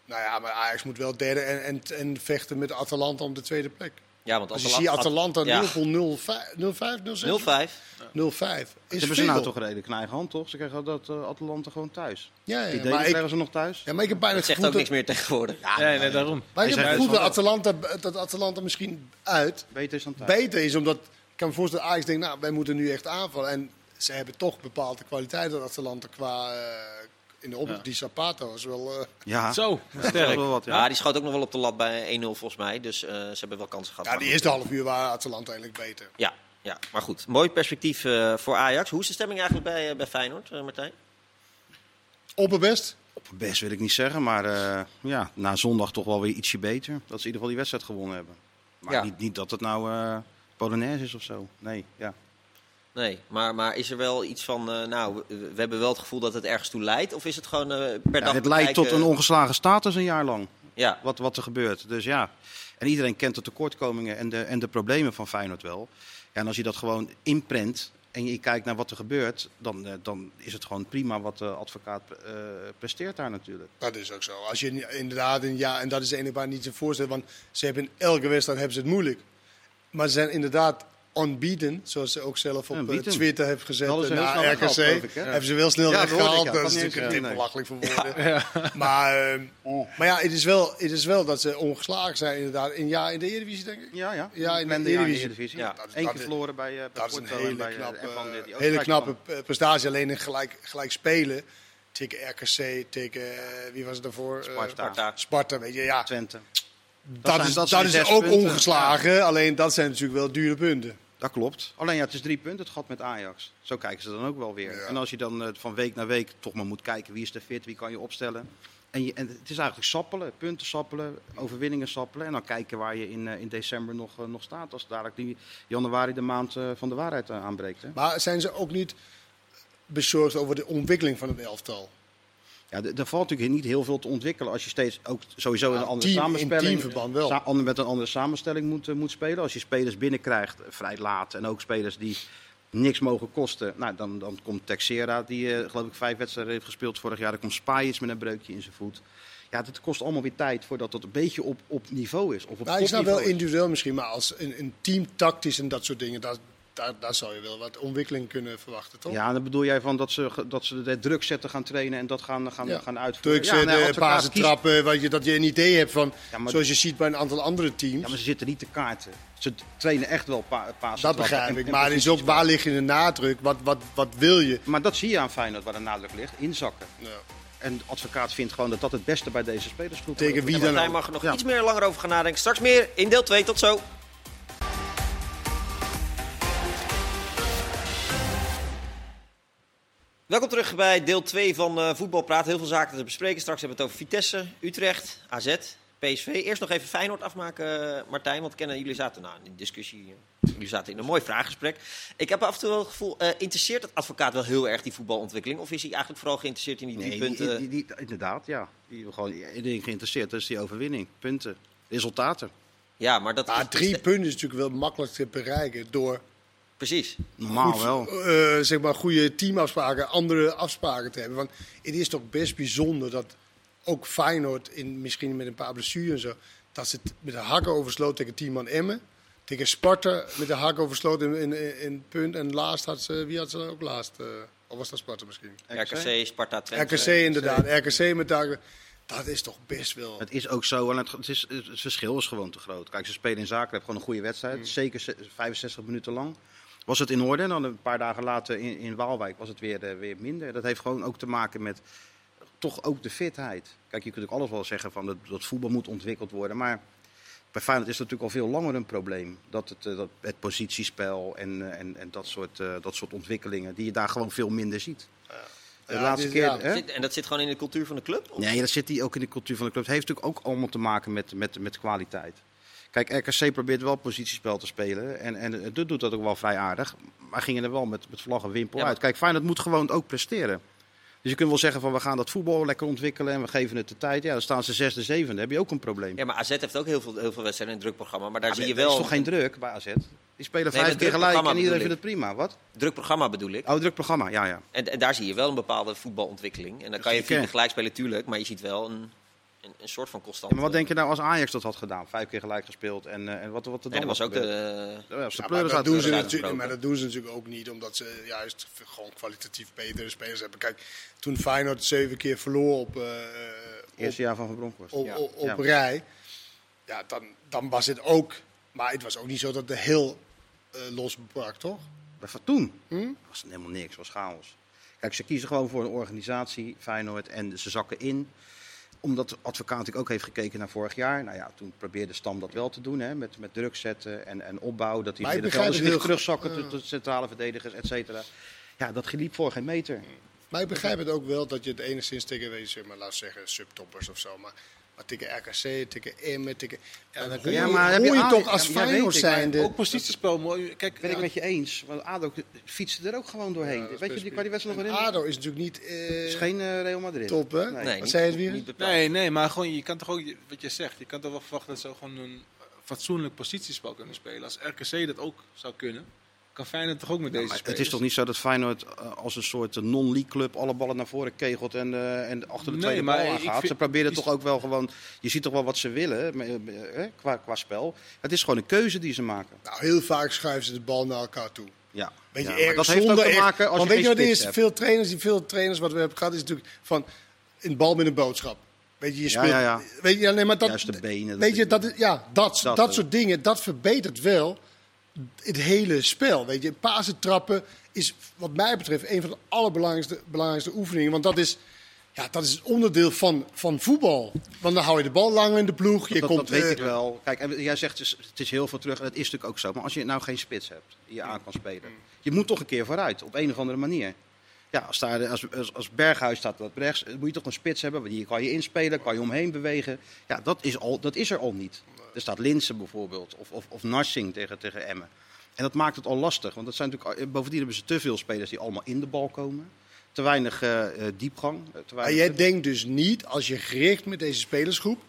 nou ja, maar Ajax moet wel derde en, en, en vechten met Atalanta om de tweede plek. Ja, want Als je Atalanta- ziet Atalanta ja, Liverpool 0-5, 0-5, 0-6? 0-5. 0-5. Is hebben ze nou toch redelijk een eigen hand, toch? Ze krijgen dat eh, Atalanta gewoon thuis. Ja, ja, maar, ik, ze nog thuis. ja, maar ik heb bijna het zegt ook niks meer tegenwoordig. nee, nee, daarom. maar ik heb het dat. Atalanta, dat Atalanta misschien uit Beter is dan thuis. beter is. Omdat ik kan me voorstellen, Ajax denkt, nou, wij moeten nu echt aanvallen. En ze hebben toch bepaalde kwaliteiten, dat Atalanta, qua eh, in de Ja. Die Zapata was wel... eh, Ja, Zo, sterk. wel wat. Ja. Ja. die schoot ook nog wel op de lat bij 1-0 volgens mij. Dus eh, ze hebben wel kansen gehad. ja, die eerste half uur waren Atalanta eigenlijk beter. Ja, ja, maar goed. Mooi perspectief eh, voor Ajax. Hoe is de stemming eigenlijk bij, bij Feyenoord, Martijn? Opperbest? Best wil ik niet zeggen, maar eh, ja, na zondag toch wel weer ietsje beter. Dat ze in ieder geval die wedstrijd gewonnen hebben. Maar Ja. niet, niet dat het nou eh Polonaise is of zo. Nee, ja. Nee, maar, maar is er wel iets van, eh, nou, we, we hebben wel het gevoel dat het ergens toe leidt? Of is het gewoon eh, per Ja, dag het leidt tot een ongeslagen status een jaar lang. Ja, Wat, wat er gebeurt. Dus ja, en iedereen kent de tekortkomingen en de, en de problemen van Feyenoord wel. Ja, en als je dat gewoon inprent en je kijkt naar wat er gebeurt, dan, eh, dan is het gewoon prima wat de advocaat eh, presteert daar natuurlijk. Dat is ook zo. Als je inderdaad een ja, en dat is de enige waar niet te voorstellen, want ze hebben in elke wedstrijd hebben ze het moeilijk. Maar ze zijn inderdaad unbeaten, zoals ze ook zelf op eh. Twitter heeft gezet na RKC. ik, hè? Hebben ze wel snel Ja, weggehaald. Dat is natuurlijk een belachelijk voor woorden. Maar, eh, maar ja, het is, wel, het is wel dat ze ongeslagen zijn inderdaad. In, ja, in de Eredivisie denk ik. Ja, ja. Ja, in de Eredivisie. Ja, dat Eén keer verloren bij, bij Dat is een Porto en hele bij, eh, knappe, die hele knappe prestatie. Alleen in gelijk, gelijk spelen tegen RKC, tegen, wie was het daarvoor? Sparta. Sparta. Weet je. Ja, Twente. dat, zijn- is, dat is ook punten. ongeslagen. Alleen dat zijn natuurlijk wel dure punten. Dat klopt. Alleen ja, het is drie punten het gat met Ajax. Zo kijken ze dan ook wel weer. Ja. En als je dan eh, van week naar week toch maar moet kijken wie is er fit, wie kan je opstellen. En, je, en het is eigenlijk sappelen, punten sappelen, overwinningen sappelen. En dan kijken waar je in, eh, in december nog, eh, nog staat. Als dadelijk die januari de maand van de waarheid aanbreekt. Hè. Maar zijn ze ook niet bezorgd over de ontwikkeling van het elftal? Ja, er valt natuurlijk niet heel veel te ontwikkelen als je steeds ook sowieso in Ja, een andere team- in samenstelling wel. sa- met een andere samenstelling moet, eh, moet spelen. Als je spelers binnenkrijgt eh, vrij laat en ook spelers die niks mogen kosten, nou, dan, dan komt Texera die eh, geloof ik vijf wedstrijden heeft gespeeld vorig jaar. Dan komt Spajic met een breukje in zijn voet. Ja, het kost allemaal weer tijd voordat het een beetje op, op niveau is. Of op Nou, ik snap wel individueel misschien, maar als een, een team tactisch en dat soort dingen, daar, daar, daar zou je wel wat ontwikkeling kunnen verwachten, toch? Ja, dan bedoel jij van dat ze, dat ze de druk zetten gaan trainen en dat gaan, gaan, Ja. gaan uitvoeren. Turks, ja, ja, pasen trappen, wat je, dat je een idee hebt van, Ja, maar- zoals je ziet bij een aantal andere teams. Ja, maar ze zitten niet te kaarten. Ze trainen echt wel pa pasen dat begrijp en- ik. en Maar is ook waar ligt je de nadruk? Wat, wat, wat wil je? Maar dat zie je aan Feyenoord waar de nadruk ligt. Inzakken. Ja. En de advocaat vindt gewoon dat dat het beste bij deze spelersgroep is. Tegen wie dan ook. mag er nog Ja. iets meer langer over gaan nadenken. Straks meer in deel 2. Tot zo. Welkom terug bij deel 2 van eh Voetbalpraat. Heel veel zaken te bespreken. Straks hebben we het over Vitesse, Utrecht, AZ, PSV. Eerst nog even Feyenoord afmaken, eh, Martijn. Want kennen jullie zaten nou, in discussie. eh, jullie zaten in een mooi vraaggesprek. Ik heb af en toe wel het gevoel, eh, interesseert het advocaat wel heel erg die voetbalontwikkeling? Of is hij eigenlijk vooral geïnteresseerd in die drie Nee, punten? die, die, die- inderdaad, ja. Die gewoon ding geïnteresseerd, dat is die overwinning. Punten, resultaten. ja, maar dat Maar is- drie punten is natuurlijk wel makkelijk te bereiken door Precies. Normaal goed, wel. eh, zeg maar goede teamafspraken, andere afspraken te hebben. Want het is toch best bijzonder dat ook Feyenoord, in, misschien met een paar blessures en zo, dat ze het met de hakken oversloot tegen 10 man Emmen. tegen Sparta met de hak oversloten in, in, in het punt. En laatst had ze, wie had ze dan ook laatst? eh, of was dat Sparta misschien? RKC, Sparta, Twente. RKC inderdaad. RKC met daar. Dat is toch best wel. Het is ook zo, en het, het, is, het verschil is gewoon te groot. Kijk, ze spelen in Zagreb gewoon een goede wedstrijd. Mm. Zeker ze- 65 minuten lang. Was het in orde en dan een paar dagen later in, in Waalwijk was het weer, eh, weer minder. Dat heeft gewoon ook te maken met toch ook de fitheid. Kijk, je kunt ook alles wel zeggen van dat, dat voetbal moet ontwikkeld worden. Maar bij Feyenoord is het natuurlijk al veel langer een probleem. Dat het, eh, dat het positiespel en, eh, en, en dat, soort, eh, dat soort ontwikkelingen, die je daar gewoon veel minder ziet. De Ja, laatste is- keer, ja. hè? Zit- En dat zit gewoon in de cultuur van de club? Of- Nee, dat zit die ook in de cultuur van de club. Het heeft natuurlijk ook allemaal te maken met, met, met kwaliteit. Kijk, RKC probeert wel positiespel te spelen. En, en het doet dat ook wel vrij aardig. Maar gingen er wel met, met vlag en wimpel Ja, maar- uit. Kijk, Feyenoord moet gewoon ook presteren. Dus je kunt wel zeggen van we gaan dat voetbal lekker ontwikkelen en we geven het de tijd. Ja, dan staan ze zesde, zevende. Heb je ook een probleem. Ja, maar AZ heeft ook heel veel, heel veel wedstrijden in het drukprogramma. Maar daar zie je er is wel... toch geen druk bij AZ? Die spelen Nee, vijf keer gelijk en iedereen vindt het prima. Wat? Druk programma bedoel ik. Oh, druk programma, ja, ja. En, en daar zie je wel een bepaalde voetbalontwikkeling. En dan kan je vier gelijk spelen, tuurlijk. Maar je ziet wel een, een, een soort van constant. Ja, maar wat denk je nou als Ajax dat had gedaan? Vijf keer gelijk gespeeld en, eh, en wat, wat er dan En dat was ook gebeurd? de... Ja, als de Ja, maar, dat doen de ze natuurlijk, maar dat doen ze natuurlijk ook niet, omdat ze juist gewoon kwalitatief betere spelers hebben. Kijk, toen Feyenoord zeven keer verloor op, eh, op, Eerste jaar van Van Bronckhorst. op, Ja. op, op Ja. rij, ja, dan, dan was het ook. Maar het was ook niet zo dat het heel eh los brak, toch? Bij Toen Hm? was het helemaal niks, was chaos. Kijk, ze kiezen gewoon voor een organisatie, Feyenoord, en ze zakken in. Omdat de advocaat ook heeft gekeken naar vorig jaar. Nou ja, toen probeerde Stam dat wel te doen, hè, met, met druk zetten en, en opbouw. Dat ik middenvelders begrijp weer terugzakken tot de centrale verdedigers, et cetera. Ja, dat geliep voor geen meter. Maar ik begrijp het ook wel dat je het enigszins tegen, weet zeg maar, we zeggen, subtoppers of zo. Maar, maar tegen RKC, tegen Emmen, tegen... Ja, dan Ja, maar heb je toch als ja, Feyenoord. Ook positiespel. mooi. Kijk, Ben ik met je eens, want ADO fietste er ook gewoon doorheen. Ja, Weet je, die, kan die wedstrijd nog herinneren? ADO is natuurlijk niet eh, Het is geen eh, Real Madrid. top, hè? Nee. Nee, Wat zei het weer? niet bepaald. Nee, nee, maar gewoon, je kan toch ook, wat je zegt, je kan toch wel verwachten dat ze gewoon een fatsoenlijk positiespel kunnen spelen. Als RKC dat ook zou kunnen, kan Feyenoord toch ook met deze het is toch niet zo dat Feyenoord eh, als een soort non-league club alle ballen naar voren kegelt en, eh, en achter de Nee, tweede bal aangaat. vind- Ze proberen die- toch ook wel gewoon, je ziet toch wel wat ze willen eh, eh, qua, qua spel. Het is gewoon een keuze die ze maken. Nou, heel vaak schuiven ze de bal naar elkaar toe. Ja. Weet je, Ja, erg maar dat heeft ook te maken als want je weet je wat is? hebt. Veel trainers, die veel trainers wat we hebben gehad, is natuurlijk van een bal met een boodschap. Weet je, je Ja, speelt. ja, ja. Weet je, nee, maar dat, Juist de benen, Weet dat- je, dat, is- ja, dat, Dat soort dingen, dat verbetert wel het hele spel. Weet je, Pasen trappen is wat mij betreft een van de allerbelangrijkste belangrijkste oefeningen. Want dat is, ja, dat is het onderdeel van, van voetbal. Want dan hou je de bal langer in de ploeg. Je dat, komt, dat weet eh, ik wel. Kijk, en jij zegt het is, het is heel veel terug en dat is natuurlijk ook zo. Maar als je nou geen spits hebt die je aan kan spelen, je moet toch een keer vooruit op een of andere manier. Ja, als, daar, als, als, als Berghuis staat wat rechts, moet je toch een spits hebben. Hier kan je inspelen, kan je omheen bewegen. Ja, dat is, al, dat is er al niet. Er staat Linsen bijvoorbeeld, of, of, of Narsing tegen, tegen Emmen. En dat maakt het al lastig, want dat zijn natuurlijk, bovendien hebben ze te veel spelers die allemaal in de bal komen. Te weinig eh, eh, diepgang. eh, Te Maar weinig jij denkt dus niet, als je gericht met deze spelersgroep.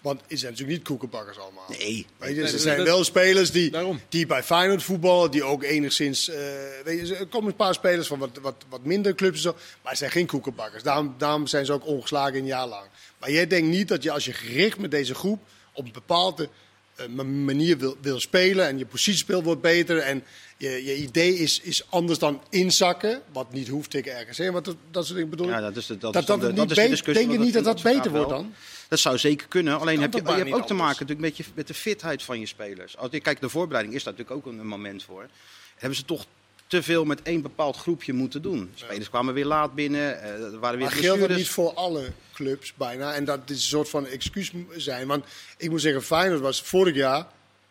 Want het zijn natuurlijk niet koekenbakkers allemaal. Nee. Weet je, Nee, er zijn dat- wel spelers die, Daarom. die bij Feyenoord voetballen, die ook enigszins... eh, weet je, er komen een paar spelers van wat, wat, wat minder clubs en zo, maar het zijn geen koekenbakkers. Daarom, daarom zijn ze ook ongeslagen een jaar lang. Maar jij denkt niet dat je als je gericht met deze groep op een bepaalde eh, ma- manier wil, wil spelen en je positiespel wordt beter en je, je idee is, is anders dan inzakken, wat niet hoeft tegen RKC, wat dat, dat soort dingen bedoel ik. Ja, dat is de, dat dat, dat niet is de beter- discussie. denk je want niet dat dat beter wordt dan? Dat zou zeker kunnen. Alleen heb je, je hebt ook te maken natuurlijk met, je, met de fitheid van je spelers. Als je kijkt, de voorbereiding is daar natuurlijk ook een, een moment voor. Hebben ze toch te veel met één bepaald groepje moeten doen. Spelers kwamen weer laat binnen, eh, er waren weer Maar geldt dat niet voor alle clubs bijna? En dat dit een soort van excuus zijn. Want ik moet zeggen, Feyenoord was vorig jaar,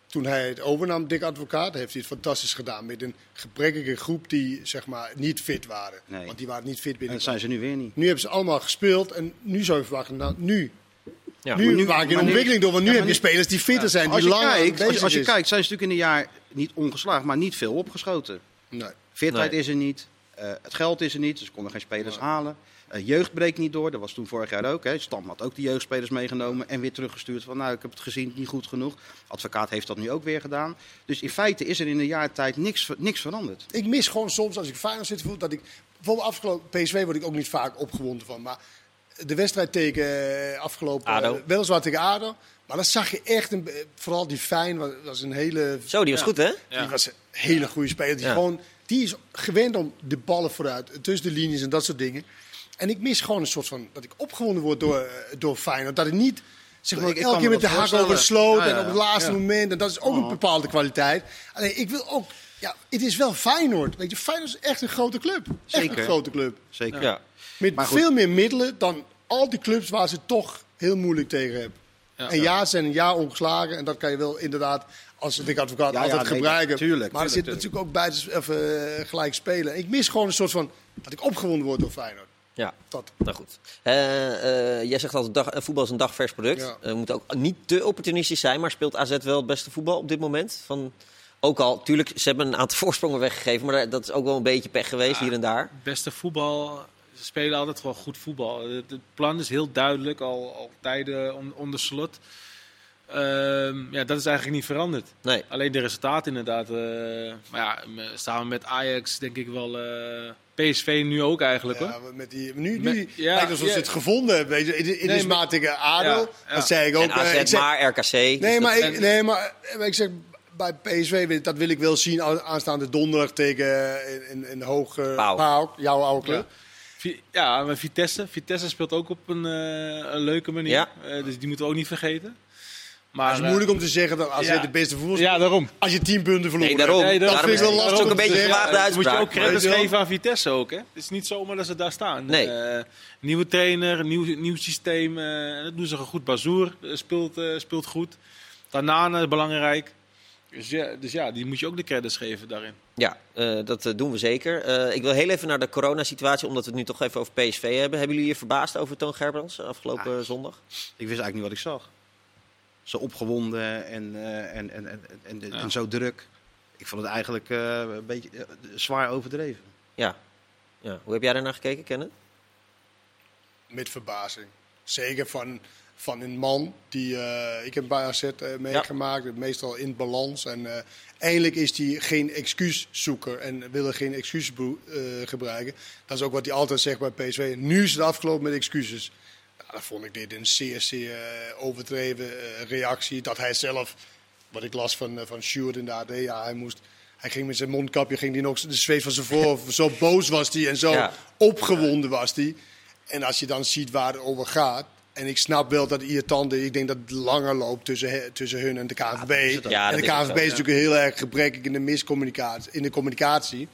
toen hij het overnam, Dick Advocaat, heeft hij het fantastisch gedaan. Met een gebrekkige groep die zeg maar niet fit waren. Nee. Want die waren niet fit En binnen. dat zijn ze nu weer niet. Nu hebben ze allemaal gespeeld en nu zou je verwachten, nou nu. Ja. nu, nu- maak je een nu- ontwikkeling door, want nu Ja, heb je spelers die fitter zijn, Als die je, langer kijkt, als, als je is. kijkt, zijn ze natuurlijk in een jaar niet ongeslaagd, maar niet veel opgeschoten. Nee. Fitheid Nee. is er niet. eh, het geld is er niet. Dus ze konden geen spelers halen. Eh, jeugd breekt niet door. Dat was toen vorig jaar ook. Hè. Stam had ook die jeugdspelers meegenomen en weer teruggestuurd. Van nou, ik heb het gezien, niet goed genoeg. Advocaat heeft dat nu ook weer gedaan. Dus in feite is er in een jaar tijd niks, niks veranderd. Ik mis gewoon soms, als ik Feyenoord zit, voel dat ik... Bijvoorbeeld afgelopen PSV word ik ook niet vaak opgewonden van. Maar de wedstrijd tegen eh, afgelopen... ADO. weliswaar tegen ADO. Maar dan zag je echt, een, vooral die Fijn, was, was een hele Zo, die was Ja. goed, hè? Ja. die was een hele goede speler. Die, Ja. gewoon, die is gewend om de ballen vooruit, tussen de linies en dat soort dingen. En ik mis gewoon een soort van, dat ik opgewonden word door, eh, door Feyenoord. Dat ik niet, zeg maar, Ik- ik elke kan keer me met de hak over de voorstellen. sloot Ja, ja, en op het laatste Ja. moment. En dat is ook een Oh. bepaalde kwaliteit. Alleen, ik wil ook, ja, het is wel Feyenoord. Weet je, Feyenoord is echt een grote club. Echt Zeker. een grote club. Zeker. Ja. Met veel meer middelen dan al die clubs waar ze toch heel moeilijk tegen hebben. Ja. en ja, ze zijn een jaar ongeslagen. En dat kan je wel inderdaad als dik advocaat Ja, ja, altijd nee, gebruiken. tuurlijk, maar er zit tuurlijk, natuurlijk ook buiten of, eh, gelijk spelen. Ik mis gewoon een soort van dat ik opgewonden word door Feyenoord. Ja, Dat. nou goed. Eh, eh, jij zegt altijd, dag, voetbal is een dagvers product. Ja. We moeten ook niet te opportunistisch zijn, maar speelt AZ wel het beste voetbal op dit moment? Van, ook al, tuurlijk, ze hebben een aantal voorsprongen weggegeven, maar dat is ook wel een beetje pech geweest hier en daar. beste voetbal. Ze spelen altijd wel goed voetbal. Het, het plan is heel duidelijk, al, al tijden on- onder slot. Ehm, ja, dat is eigenlijk niet veranderd. Nee. Alleen de resultaten inderdaad. eh, maar ja, me- samen met Ajax denk ik wel. eh, PSV nu ook eigenlijk hoor. Ja, met die, nu, nu Met- ja, lijkt alsof ja. ze het gevonden hebben. Weet je. Het, het Nee, is maar- maar tegen ADO. Ja, ja. Dat zei ik ook. En AZ, eh, ik zeg- maar RKC. Nee, dus maar, dat- ik, nee, maar maar ik zeg bij PSV, wil- dat wil ik wel zien aanstaande donderdag tegen eh, een, een hoog uh, Pauw. jouw oude club. Vi- Ja, maar Vitesse. Vitesse speelt ook op een, eh, een leuke manier. Ja. Eh, dus die moeten we ook niet vergeten. Maar het is eh, moeilijk om te zeggen dat als ja. je de beste voetbal Ja, daarom. als je 10 punten verloren Nee, daarom. Nee, hebt. daarom Dat vind ik wel lastig dat is ook een beetje gewaagde moet je ook credits geven aan Vitesse ook. Hè? Het is niet zomaar dat ze daar staan. Nee. Eh, nieuwe trainer, nieuw, nieuw systeem. eh, dat doen ze goed. Bazoer eh, speelt, eh, speelt goed. Tanane is belangrijk. Dus ja, dus ja, die moet je ook de credits geven daarin. Ja, eh, dat eh, doen we zeker. Eh, ik wil heel even naar de coronasituatie, omdat we het nu toch even over PSV hebben. Hebben jullie je verbaasd over Toon Gerbrands afgelopen Ah. zondag? Ik wist eigenlijk niet wat ik zag. Zo opgewonden en, eh, en, en, en, en, zo druk. Ik vond het eigenlijk eh, een beetje zwaar overdreven. Ja. ja. Hoe heb jij daarnaar gekeken, Kenneth? Met verbazing. Zeker van, van een man die... eh, ik heb bij AZ eh, meegemaakt, meestal in balans. En eh, eindelijk is hij geen excuuszoeker en wil er geen excuses gebruiken. Dat is ook wat hij altijd zegt bij PSV. Nu is het afgelopen met excuses. Nou, dan vond ik dit een zeer, zeer overdreven reactie. Dat hij zelf, wat ik las van, van Sjoerd in de AD, ja, hij moest... Hij ging met zijn mondkapje, ging die nog de zweet van zijn voorhoofd. Zo boos was hij en zo Ja. opgewonden was hij. En als je dan ziet waar het over gaat. En ik snap wel dat irritant is. Ik denk dat het langer loopt tussen, tussen hun en de KNVB. ook. Ja, en de KNVB zo, is ja. natuurlijk heel erg gebrekkig in de miscommunicatie. In de communicatie.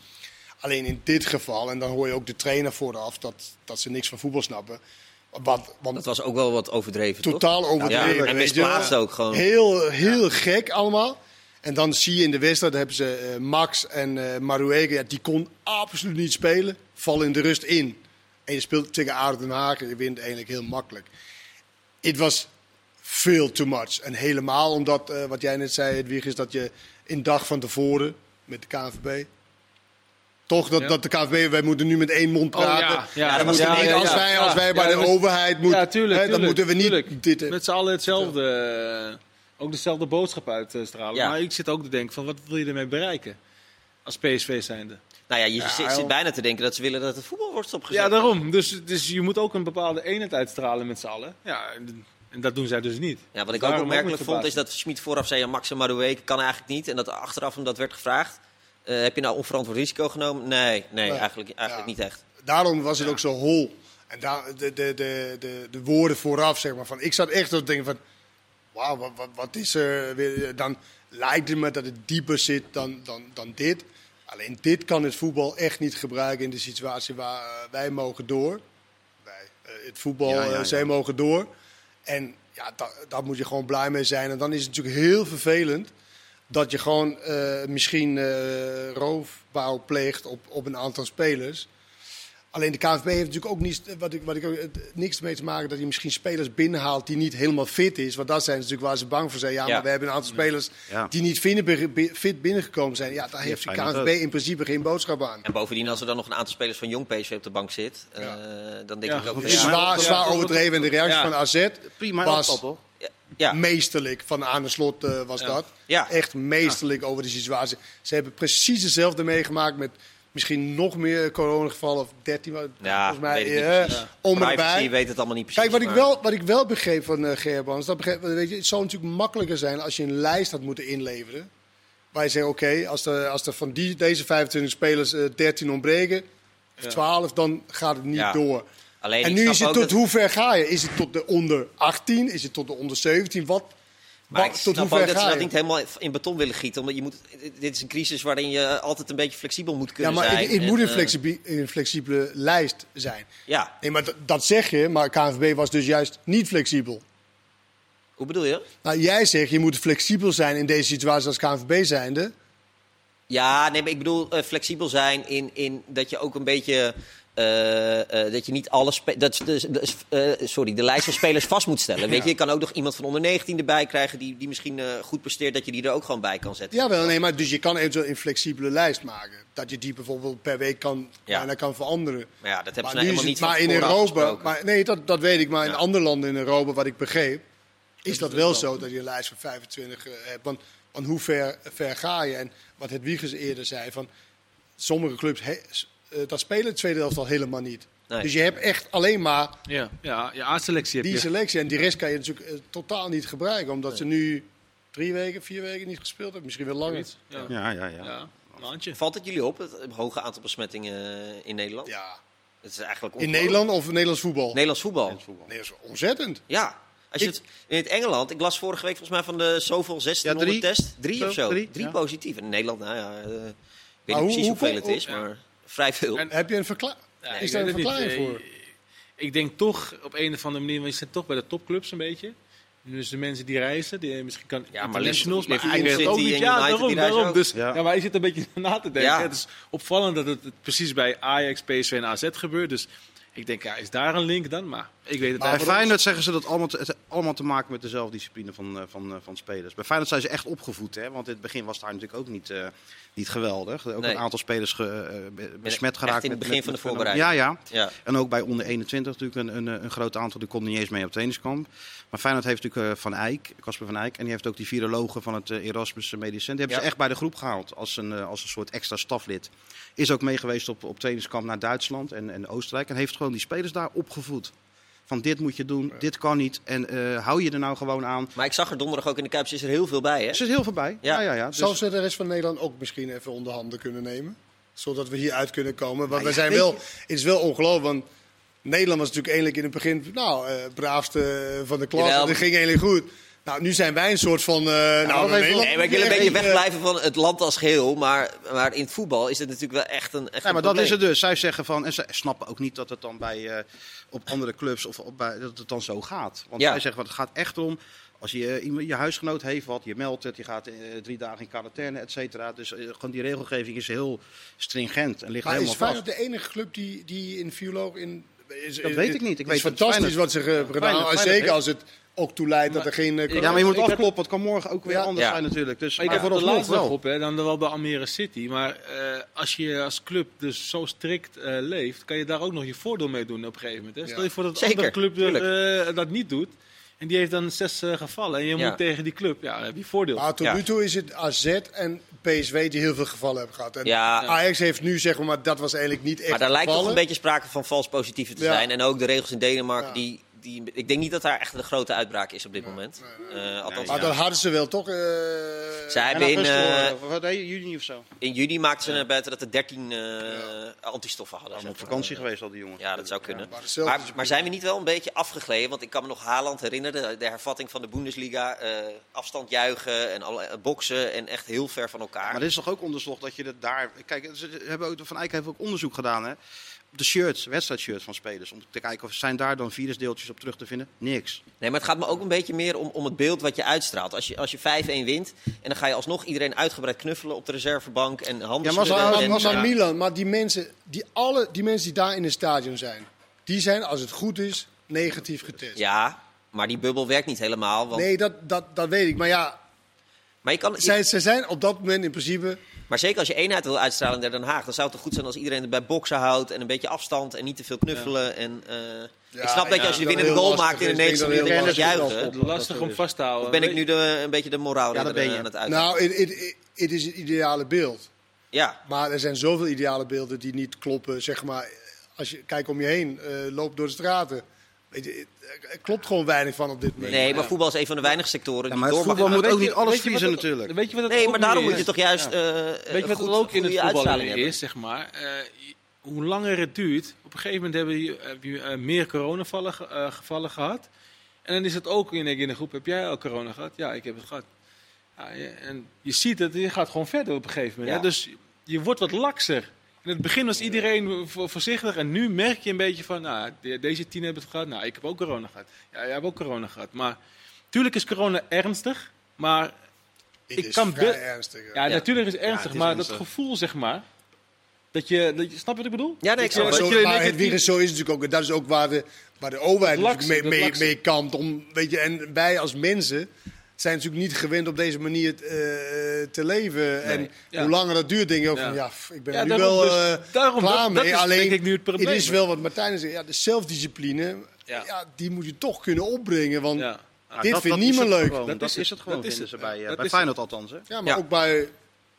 Alleen in dit geval, en dan hoor je ook de trainer vooraf dat, dat ze niks van voetbal snappen. Want, want Dat was ook wel wat overdreven, toch? totaal overdreven. Ja, en misplaatst ook gewoon. Heel, heel gek allemaal. En dan zie je in de wedstrijd, hebben ze eh, Max en eh Maruega, ja, die kon absoluut niet spelen. Vallen in de rust in. En je speelt tegen Aarde Den Haag en je wint eigenlijk heel makkelijk. Het was veel too much. En helemaal omdat, eh, wat jij net zei, Edwig, is dat je een dag van tevoren met de KNVB... Toch dat, Ja. dat de KNVB, wij moeten nu met één mond Oh, praten. ja, ja, dat was- ja, als, wij, als wij Ja, bij de overheid moeten, ja, tuurlijk, hè, dan tuurlijk, moeten we niet tuurlijk. dit... Met z'n allen hetzelfde. eh, ook dezelfde boodschap uitstralen. Ja. Maar ik zit ook te denken van wat wil je ermee bereiken? Als PSV zijnde. Nou ja, je zit, bijna te denken dat ze willen dat het voetbal wordt stopgezet. Ja, daarom. Dus, dus je moet ook een bepaalde eenheid uitstralen met z'n allen. Ja, en, dat doen zij dus niet. Ja, wat ik ook opmerkelijk vond, is dat Schmid vooraf zei... Ja, Max en Madueke kan eigenlijk niet. En dat achteraf hem dat werd gevraagd. eh, heb je nou onverantwoord risico genomen? Nee, nee, eigenlijk, eigenlijk Ja. niet echt. Daarom was het ook zo hol. En daar, de, de, de, de, de woorden vooraf, zeg maar. Van, ik zat echt te denken van... Wauw, wat, wat, wat is er weer? Dan lijkt het me dat het dieper zit dan, dan, dan dit. Alleen dit kan het voetbal echt niet gebruiken in de situatie waar eh, wij mogen door. Wij, eh, het voetbal, Ja, ja, eh, ja. zij mogen door. En ja, da- daar moet je gewoon blij mee zijn. En dan is het natuurlijk heel vervelend dat je gewoon misschien eh, roofbouw pleegt op, op een aantal spelers. Alleen de KNVB heeft natuurlijk ook niet, wat ik, wat ik, ook- het- niks mee te maken dat hij misschien spelers binnenhaalt die niet helemaal fit is. Want dat zijn ze natuurlijk waar ze bang voor zijn. Ja, Ja. maar we hebben een aantal spelers Ja. die niet fit binnengekomen zijn. Ja, daar heeft de KNVB in principe geen boodschap aan. En bovendien, als er dan nog een aantal spelers van Jong PSV op de bank zit... eh, dan denk Ja, ik ook... Het is zwaar, zwaar overdreven en de reactie ja. van AZ Prima was toch? ja, meesterlijk. Van aan de slot eh, was Ja. dat. Ja. Echt meesterlijk over de situatie. Ze hebben precies hetzelfde meegemaakt met, misschien nog meer coronagevallen of 13. maar Ja, volgens mij weet ik niet eh, precies. om weet het allemaal niet precies. Kijk, wat ik, wel, wat ik wel begreep van eh Gerbrands, dat begreep, weet je, het zou natuurlijk makkelijker zijn als je een lijst had moeten inleveren. Waar je zegt, oké, als, er, als er van die, deze 25 spelers eh 13 ontbreken, of Ja. 12, dan gaat het niet Ja. door. Alleen, En nu is het tot dat- hoe ver ga je? Is het tot de onder 18? Is het tot de onder 17? Wat? Maar wat- ik tot snap ook dat ze dat niet helemaal in beton willen gieten. Omdat je moet, dit is een crisis waarin je altijd een beetje flexibel moet Ja, kunnen maar zijn. het, moet een, eh, een flexibele lijst zijn. Ja, Nee, maar dat, dat zeg je, maar KNVB was dus juist niet flexibel. hoe bedoel je? Nou, jij zegt je moet flexibel zijn in deze situatie als KNVB zijnde. Ja, nee, maar ik bedoel eh, flexibel zijn in, in dat je ook een beetje... eh, eh, dat je niet alle dat, eh, sorry, de lijst van spelers vast moet stellen. Weet je, je kan ook nog iemand van onder 19 erbij krijgen die, die misschien goed presteert, dat je die er ook gewoon bij kan zetten. Jawel, nee, maar dus je kan eventueel een flexibele lijst maken. Dat je die bijvoorbeeld per week kan, Ja. kan veranderen. Maar ja, dat hebben ze nou helemaal niet maar in Europa, maar, nee, dat, dat weet ik, maar in Ja. andere landen in Europa, wat ik begreep, is dat wel zo dat je een lijst van 25 eh, hebt. Want, want hoe ver, ver ga je? En wat het Wiegers eerder zei, van sommige clubs, he, dat spelen de tweede helft al helemaal niet. Nee. Dus je hebt echt alleen maar Ja, ja, je A-selectie heb die je. selectie. En die rest kan je natuurlijk eh, totaal niet gebruiken. Omdat ze nu drie weken, vier weken niet gespeeld hebben. Misschien wel langer. Ja, Ja, ja, ja. ja, maandje. Valt het jullie op, het hoge aantal besmettingen eh, in Nederland? Ja. Het is eigenlijk In. Nederland of Nederlands voetbal? Nederlands voetbal. Nee, dat is ontzettend. Ja. Als je Ik- het, in het Engeland, ik las vorige week volgens mij van de zoveel 1600 Ja, drie. test. Drie Zo, of zo. drie, Drie, ja. positief. In Nederland, nou ja, eh, ik weet niet precies hoe hoeveel het hoe- is, maar vrij veel. En- Heb je een verklaring? Ja, is daar een niet. verklaring Eh, voor? Ik denk toch op een of andere manier, want je zit toch bij de topclubs een beetje. Dus de mensen die reizen, die misschien kan Ja, maar internationals, maar ook niet. Ja, United, daarom, daarom. ook. Dus, Ja. ja. maar je zit een beetje na te denken. Ja. Het is opvallend dat het, het precies bij Ajax, PSV en AZ gebeurt. Dus ik denk, ja, is daar een link dan? Maar ik weet het Bij eigenlijk Feyenoord zeggen ze dat allemaal te, het allemaal te maken met de zelfdiscipline van, eh, van, eh, van spelers. Bij Feyenoord zijn ze echt opgevoed, hè? want in het begin was het daar natuurlijk ook niet, eh, niet geweldig. Ook Nee. een aantal spelers ge, besmet echt geraakt. in het met- begin met- van de voorbereiding. Ja, ja. Ja. En ook bij onder 21 natuurlijk een, een, een groot aantal. Die kon niet eens mee op trainingskamp. Maar Feyenoord heeft natuurlijk Van Eyck, Casper Van Eyck. En die heeft ook die virologen van het Erasmus Medisch Centrum. Die hebben Ja. ze echt bij de groep gehaald als een, als een soort extra staflid. Is ook mee geweest op, op trainingskamp naar Duitsland en, en Oostenrijk. En heeft gewoon die spelers daar opgevoed. Van dit moet je doen, dit kan niet. En eh, hou je er nou gewoon aan. Maar ik zag er donderdag ook in de Kuip, is er heel veel bij, hè? Er zit heel veel bij. Ja. Ja, ja, ja. Dus- Zou ze de rest van Nederland ook misschien even onder handen kunnen nemen? Zodat we hier uit kunnen komen. Want Ja, we zijn wel, het is wel ongelooflijk. Want Nederland was natuurlijk eigenlijk in het begin nou, eh braafste van de klas. Dat ging eigenlijk goed. Nou, nu zijn wij een soort van. eh nou, Nederland. Nee, maar ik wil een beetje eh, wegblijven van het land als geheel. Maar, maar in het voetbal is het natuurlijk wel echt een. Echt Ja, maar een dat is het dus. Zij zeggen van, en ze snappen ook niet dat het dan bij, eh, op andere clubs of op, bij, dat het dan zo gaat. Want Ja. zij zeggen, van, het gaat echt om, als je, iemand- je huisgenoot heeft wat, je meldt het, je gaat drie dagen in quarantaine, et cetera. Dus gewoon die regelgeving is heel stringent en ligt Maar is helemaal vast. Feyenoord de enige club die, die in viroloog in. Is, Dat weet ik niet. Ik het is weet dat fantastisch wat ze hebben gedaan. Feyenoord- En Feyenoord zeker als het ook toeleidt dat er geen. eh, Ja, maar je moet heb- afkloppen, het kan morgen ook weer Ja. anders Ja. zijn natuurlijk. Dus Maar ik heb er laatst nog wel. op, hè, dan wel bij Almere City. Maar eh, als je als club dus zo strikt eh, leeft, kan je daar ook nog je voordeel mee doen op een gegeven moment. Hè? Stel je voor dat een club eh, dat niet doet. En die heeft dan zes eh, gevallen. En je Ja. moet tegen die club, ja, dan heb je voordeel. Maar tot Ja. nu toe is het AZ en PSV die heel veel gevallen hebben gehad. En Ja. Ajax heeft nu zeg maar, dat was eigenlijk niet echt Maar daar lijkt toch een beetje sprake van vals positieve te Ja. zijn. En ook de regels in Denemarken, Ja. die, die, ik denk niet dat daar echt een grote uitbraak is op dit moment. Eh, althans, Maar ja. dat hadden ze wel toch? Zij En hebben in, eh, wat juni of zo? in juni maakten ze naar buiten dat er 13 eh, antistoffen hadden. Allemaal op vakantie geweest al die jongens. Ja, dat zou kunnen. maar Maar, maar zijn we niet wel een beetje afgegleden? Want ik kan me nog Haaland herinneren, de, de hervatting van de Bundesliga. afstand juichen en alle, boksen en echt heel ver van elkaar. Maar dit is toch ook onderzocht dat je het daar. Kijk, ze hebben ook, Van Eyck heeft ook onderzoek gedaan. Hè? De shirts, wedstrijdshirts van spelers. Om te kijken of zijn daar dan virusdeeltjes op terug te vinden. Niks. Nee, maar het gaat me ook een beetje meer om, om het beeld wat je uitstraalt. Als je, als je 5-1 wint en dan ga je alsnog iedereen uitgebreid knuffelen op de reservebank en handen Ja, maar maar ja. Milan, maar die mensen, die, alle, die mensen die daar in het stadion zijn, die zijn, als het goed is, negatief getest. Ja, maar die bubbel werkt niet helemaal. Want, Nee, dat, dat, dat weet ik. Maar ja, maar, je kan, zij, ze zijn op dat moment in principe... maar zeker als je eenheid wil uitstralen in Den Haag, dan zou het toch goed zijn als iedereen het bij boksen houdt en een beetje afstand en niet te veel knuffelen. En, eh, ik snap dat je als je de winnende goal maakt in de is. Ik denk 90 dat minuut, heel dan lastig juichen. is. Lastig om vast te houden. Of ben ik nu de, een beetje de moraal Ja, dat ben je. aan het uit? Nou, het- het het is het ideale beeld. Ja, Maar er zijn zoveel ideale beelden die niet kloppen. Zeg maar, als je kijkt om je heen, eh loopt door de straten. Weet je, er klopt gewoon weinig van op dit moment. nee, maar voetbal is een van de weinige sectoren Ja, maar voetbal moet ook niet alles vriezen natuurlijk. Weet je wat het Nee, ook maar daarom moet je toch juist Ja. eh, Weet je wat goed- het ook in het hebben. is, zeg maar? Eh, hoe langer het duurt, op een gegeven moment hebben je, heb je eh, meer coronavallen ge- eh, gevallen gehad. En dan is het ook in, in de groep, heb jij al corona gehad? Ja, ik heb het gehad. Ja, je- en je ziet het, je gaat gewoon verder op een gegeven moment. Ja. hè. Dus je wordt wat lakser. In het begin was iedereen vo- voorzichtig en nu merk je een beetje van, nou, de- deze tien hebben het gehad. Nou, ik heb ook corona gehad. Ja, jij hebt ook corona gehad. Maar tuurlijk is corona ernstig, maar Het ik is kan vrij ernstig. ja. natuurlijk is het ernstig, het is maar ernstig. dat gevoel, zeg maar. Dat je, dat je, snap je wat ik bedoel? Ja, nee, ik snap Maar, het. je maar het virus zo is het natuurlijk ook. Dat is ook waar de, waar de overheid mee, mee, mee kampt. Om, weet je, en wij als mensen zijn natuurlijk niet gewend op deze manier eh, te leven. En Ja. hoe langer dat duurt, denk je ook Ja. van ja, ik ben Ja, er nu wel dus- eh, daarom, klaar dat- dat mee. is Alleen, denk ik nu het probleem. is wel wat Martijn zegt. Ja, de zelfdiscipline, ja. Ja. die moet je toch kunnen opbrengen. Want Ja. Ja, Dit dat- vindt dat is niemand leuk. gewoon. Dat Dat is is het. gewoon, Dat is vinden ze bij, Dat bij is Feyenoord althans. Hè? Ja, maar Ja. ook bij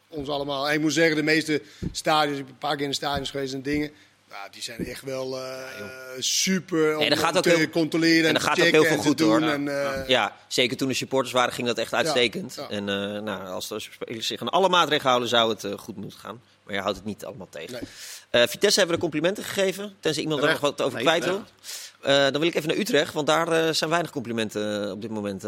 ons allemaal. En ik moet zeggen, de meeste stadions, ik ben een paar keer in de stadions geweest en dingen. Nou, die zijn echt wel eh, super om, Nee, dat gaat om ook te heel- controleren en, dat te gaat ook checken heel veel goed, doen. hoor. En, eh, Ja, zeker toen de supporters waren ging dat echt uitstekend. ja. En eh, nou, als de spelers zich aan alle maatregelen houden, zou het goed moeten gaan. Maar je houdt het niet allemaal tegen. Nee. Eh, Vitesse hebben we de complimenten gegeven. Tenzij iemand er nog wat over Nee, kwijt wil. Eh, dan wil ik even naar Utrecht, want daar zijn weinig complimenten op dit moment.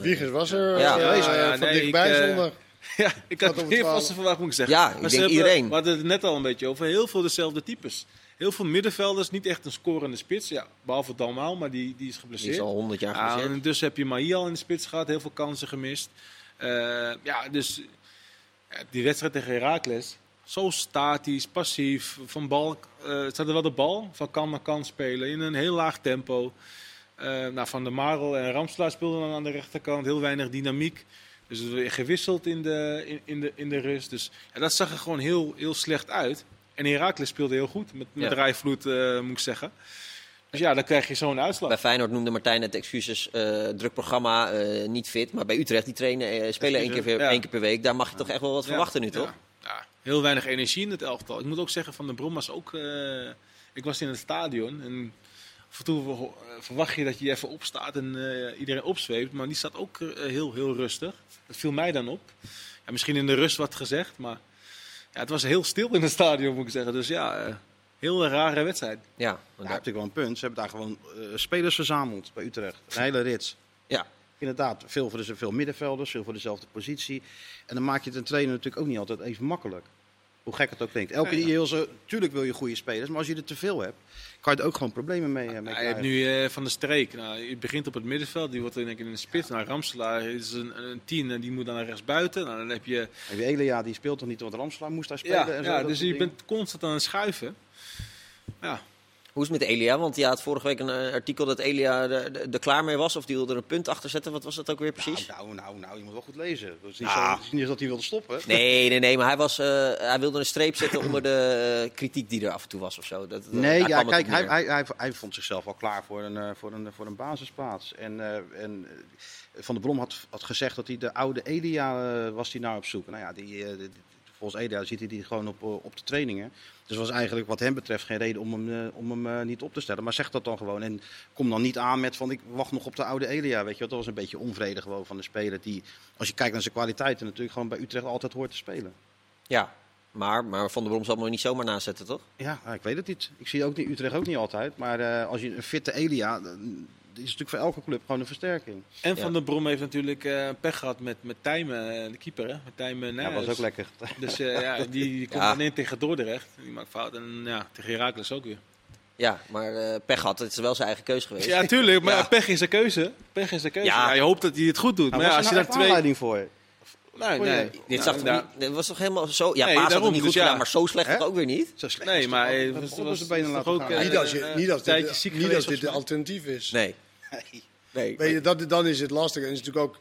Wiegers was er Ja. eh, Ja, ja, van nee, dichtbij ik, zondag. Ja, ik had meer vaste verwacht, moet ik zeggen. Ja, ik ze denk hebben- iedereen. We hadden het net al een beetje over. Heel veel dezelfde types. Heel veel middenvelders, niet echt een scorende spits. Ja, behalve Dalmaal, maar die, die is Die geblesseerd. is al 100 jaar Ja, geblesseerd. en dus heb je Mahi al in de spits gehad, heel veel kansen gemist. Eh, ja, dus die wedstrijd tegen Heracles, zo statisch, passief, van bal, eh ze hadden wel de bal, van kan naar kan spelen, in een heel laag tempo. Eh, nou, van der Marel en Ramslaar speelden dan aan de rechterkant, heel weinig dynamiek. Dus gewisseld in de, in, in de, in de rust. Dus ja, dat zag er gewoon heel, heel slecht uit. En Heracles speelde heel goed, met, met Ja. Rijvloed, eh, moet ik zeggen. Dus ja, dan krijg je zo'n uitslag. Bij Feyenoord noemde Martijn het excuses eh, druk programma, eh, niet fit. Maar bij Utrecht, die trainen, spelen één keer, per- Ja. één keer per week. Daar mag je toch echt wel wat Ja, verwachten nu, toch? Ja, heel weinig energie in het elftal. Ik moet ook zeggen, Van de Brom was ook... ik was in het stadion en af en toe ver- verwacht je dat je even opstaat en iedereen opzweept. Maar die staat ook heel, heel rustig. Dat viel mij dan op. Ja, misschien in de rust wat gezegd, maar ja, het was heel stil in het stadion, moet ik zeggen. Dus ja, eh, heel een rare wedstrijd. Ja, want heb daar- natuurlijk wel een punt. Ze hebben daar gewoon eh, spelers verzameld bij Utrecht. Een hele rits. ja. Inderdaad, veel voor de, veel middenvelders, veel voor dezelfde positie. En dan maak je het een trainer natuurlijk ook niet altijd even makkelijk. Hoe gek het ook klinkt. Elke ja. heel zo, tuurlijk wil je goede spelers, maar als je er te veel hebt, kan je er ook gewoon problemen mee, eh, mee Ja, je hebt krijgen. nu eh, Van de Streek. Nou, je begint op het middenveld, die wordt in, in de spits. Nou, Ramselaar is een, een tien en die moet dan naar rechts buiten. Nou, dan heb je En die Elia die speelt toch niet, want Ramslaar moest daar spelen. Ja, en zo, ja dus je bent constant aan het schuiven. Ja, Hoe is het met Elia? Want die had vorige week een eh, artikel dat Elia er, klaar mee was. Of die wilde er een punt achter zetten. Wat was dat ook weer precies? Nou, nou, nou, nou, je moet wel goed lezen. Het is niet, Ja. zo, niet dat hij wilde stoppen. Nee, nee, nee. Maar hij, was, eh, hij wilde een streep zetten onder de eh, kritiek die er af en toe was of zo. Dat, Nee, ja, kijk, hij, hij, hij, hij vond zichzelf al klaar voor een, voor een, voor een basisplaats. En, en Van der Brom had, had gezegd dat hij de oude Elia was die naar op zoek. Nou ja, die, die- volgens ziet hij die gewoon op, eh, op de trainingen. Dus was eigenlijk wat hem betreft geen reden om hem, eh, om hem eh, niet op te stellen. Maar zeg dat dan gewoon. En kom dan niet aan met van ik wacht nog op de oude Elia. Weet je, dat was een beetje onvrede gewoon van de speler. Die, als je kijkt naar zijn kwaliteiten, natuurlijk gewoon bij Utrecht altijd hoort te spelen. Ja, maar, maar Van der Brom zal hem niet zomaar naast zetten, toch? Ja, ik weet het niet. Ik zie ook niet, Utrecht ook niet altijd. Maar als je een fitte Elia, is natuurlijk voor elke club gewoon een versterking. en Ja. Van der Brom heeft natuurlijk eh, pech gehad met, met Tijmen, eh, de keeper. Hè? Met Tijmen Ja, was ook lekker. Dus eh, ja, die, die komt Ja. dan in tegen Dordrecht. Die maakt fout. En ja, tegen Heracles ook weer. Ja, maar eh pech had. Het is wel zijn eigen keus geweest. Ja, tuurlijk. Maar Ja. pech is een keuze. Pech is een keuze. Ja. Ja. je hoopt dat hij het goed doet. Nou, maar ja, was als er je nou echt twee... aanleiding voor je? Nee, nee. dat? Dit Nou, zag nou, niet, dit was toch helemaal zo... Ja, Nee, Paas had het niet dus goed gedaan, ja. maar zo slecht Hè? toch ook weer niet? Zo slecht. Nee, maar het was was, was, ook... niet als, je, niet als, dit, niet als dit de alternatief is. Nee. nee. Weet je, dat, dan is het lastig. En het is natuurlijk ook,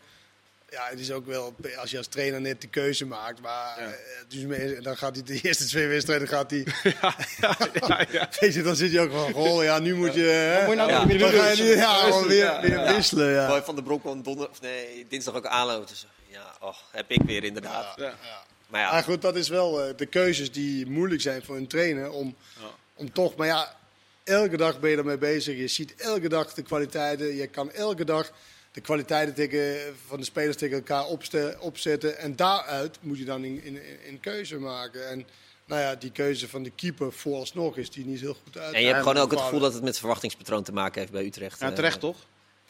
ja, het is ook wel, als je als trainer net de keuze maakt. Maar Ja. dus dan gaat hij de eerste twee wedstrijden, gaat hij, ja, ja, ja, ja. weet je, dan zit je ook van, goh, ja, nu moet je, hè, moet je nou Ja. doen? dan ga je nu, ja, gewoon weer, Ja, weer wisselen. Ja. Van der Brom kwam donder, of nee, dinsdag ook aanlopen. Dus, ja, oh, heb ik weer inderdaad. Ja. Maar ja, Maar goed, dat is wel eh, de keuzes die moeilijk zijn voor een trainer. Om, om toch, maar ja, elke dag ben je ermee bezig. Je ziet elke dag de kwaliteiten. Je kan elke dag de kwaliteiten tegen, van de spelers tegen elkaar opzetten. En daaruit moet je dan een in, in, in keuze maken. En nou ja, die keuze van de keeper vooralsnog is die niet heel goed uit. en je hebt gewoon ook het gevoel dat het met verwachtingspatroon te maken heeft bij Utrecht. Ja, eh. terecht toch?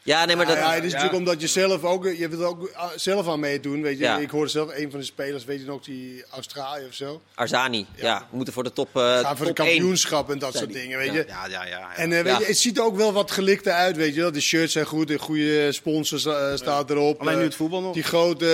Ja, nee, maar dat... ja, ja, het is Ja. natuurlijk omdat je zelf ook, je wilt er ook ah, zelf aan meedoen. Weet je, Ja. ik hoorde zelf een van de spelers, weet je nog, die Australië of zo. Arzani, ja. Ja. we moeten voor de top, eh Gaan voor de kampioenschap en dat soort die. dingen, weet Ja. je. Ja, ja, ja. En eh, weet Ja. je, het ziet er ook wel wat gelikter uit, weet je. De shirts zijn goed, een goede sponsor eh, staat erop. Alleen nu Eh, het voetbal nog. Die grote,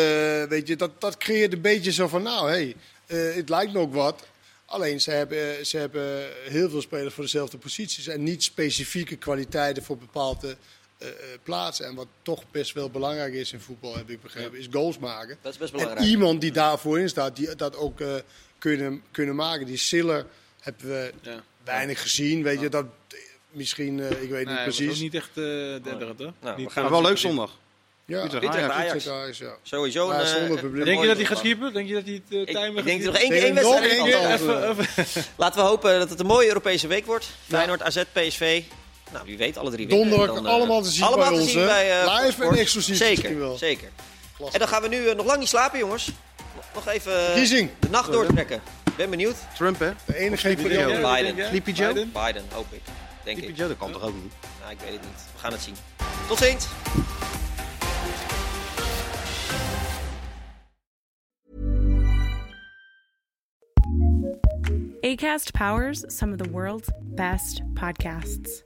eh, weet je, dat, dat creëert een beetje zo van, nou, hé, hey, eh, het lijkt me ook wat. Alleen, ze hebben, eh, ze hebben heel veel spelers voor dezelfde posities. En niet specifieke kwaliteiten voor bepaalde eh, eh, plaatsen. En wat toch best wel belangrijk is in voetbal, heb ik begrepen, is goals maken. Dat is best En belangrijk. iemand die daarvoor in staat, die dat ook eh, kunnen, kunnen maken. Die Siller hebben we Ja. weinig gezien, weet je. Dat, misschien, ik weet Nee, niet hij was ook precies. niet echt uh, denderend, hoor. Nou, we gaan Maar wel leuk zondag. Ja, Ajax. Ajax. Utrecht, Ajax, ja. Sowieso een... Ja, zonder een publiek. Denk je dat hij gaat schiepen? Denk je dat hij het uh, Ik, timer ik denk gaat er nog één, één wedstrijd één keer. even. Laten we hopen dat het een mooie Europese week wordt. Feyenoord, AZ, PSV. Nou, wie weet, alle drie. Donderdag dan, eh, allemaal te zien allemaal bij te ons, zien bij, eh, Live en exclusief Zeker, zeker. Klasse. En dan gaan we nu eh, nog lang niet slapen, jongens. Nog- even de nacht doortrekken. Ben benieuwd. Trump, hè? De enige Sleepy voor Joe. Biden. Sleepy Joe? Biden? Biden, hoop ik. Denk Sleepy ik. Joe, dat kan toch ook niet? Nou, ik weet het niet. We gaan het zien. Tot ziens. ACAST powers some of the world's best podcasts.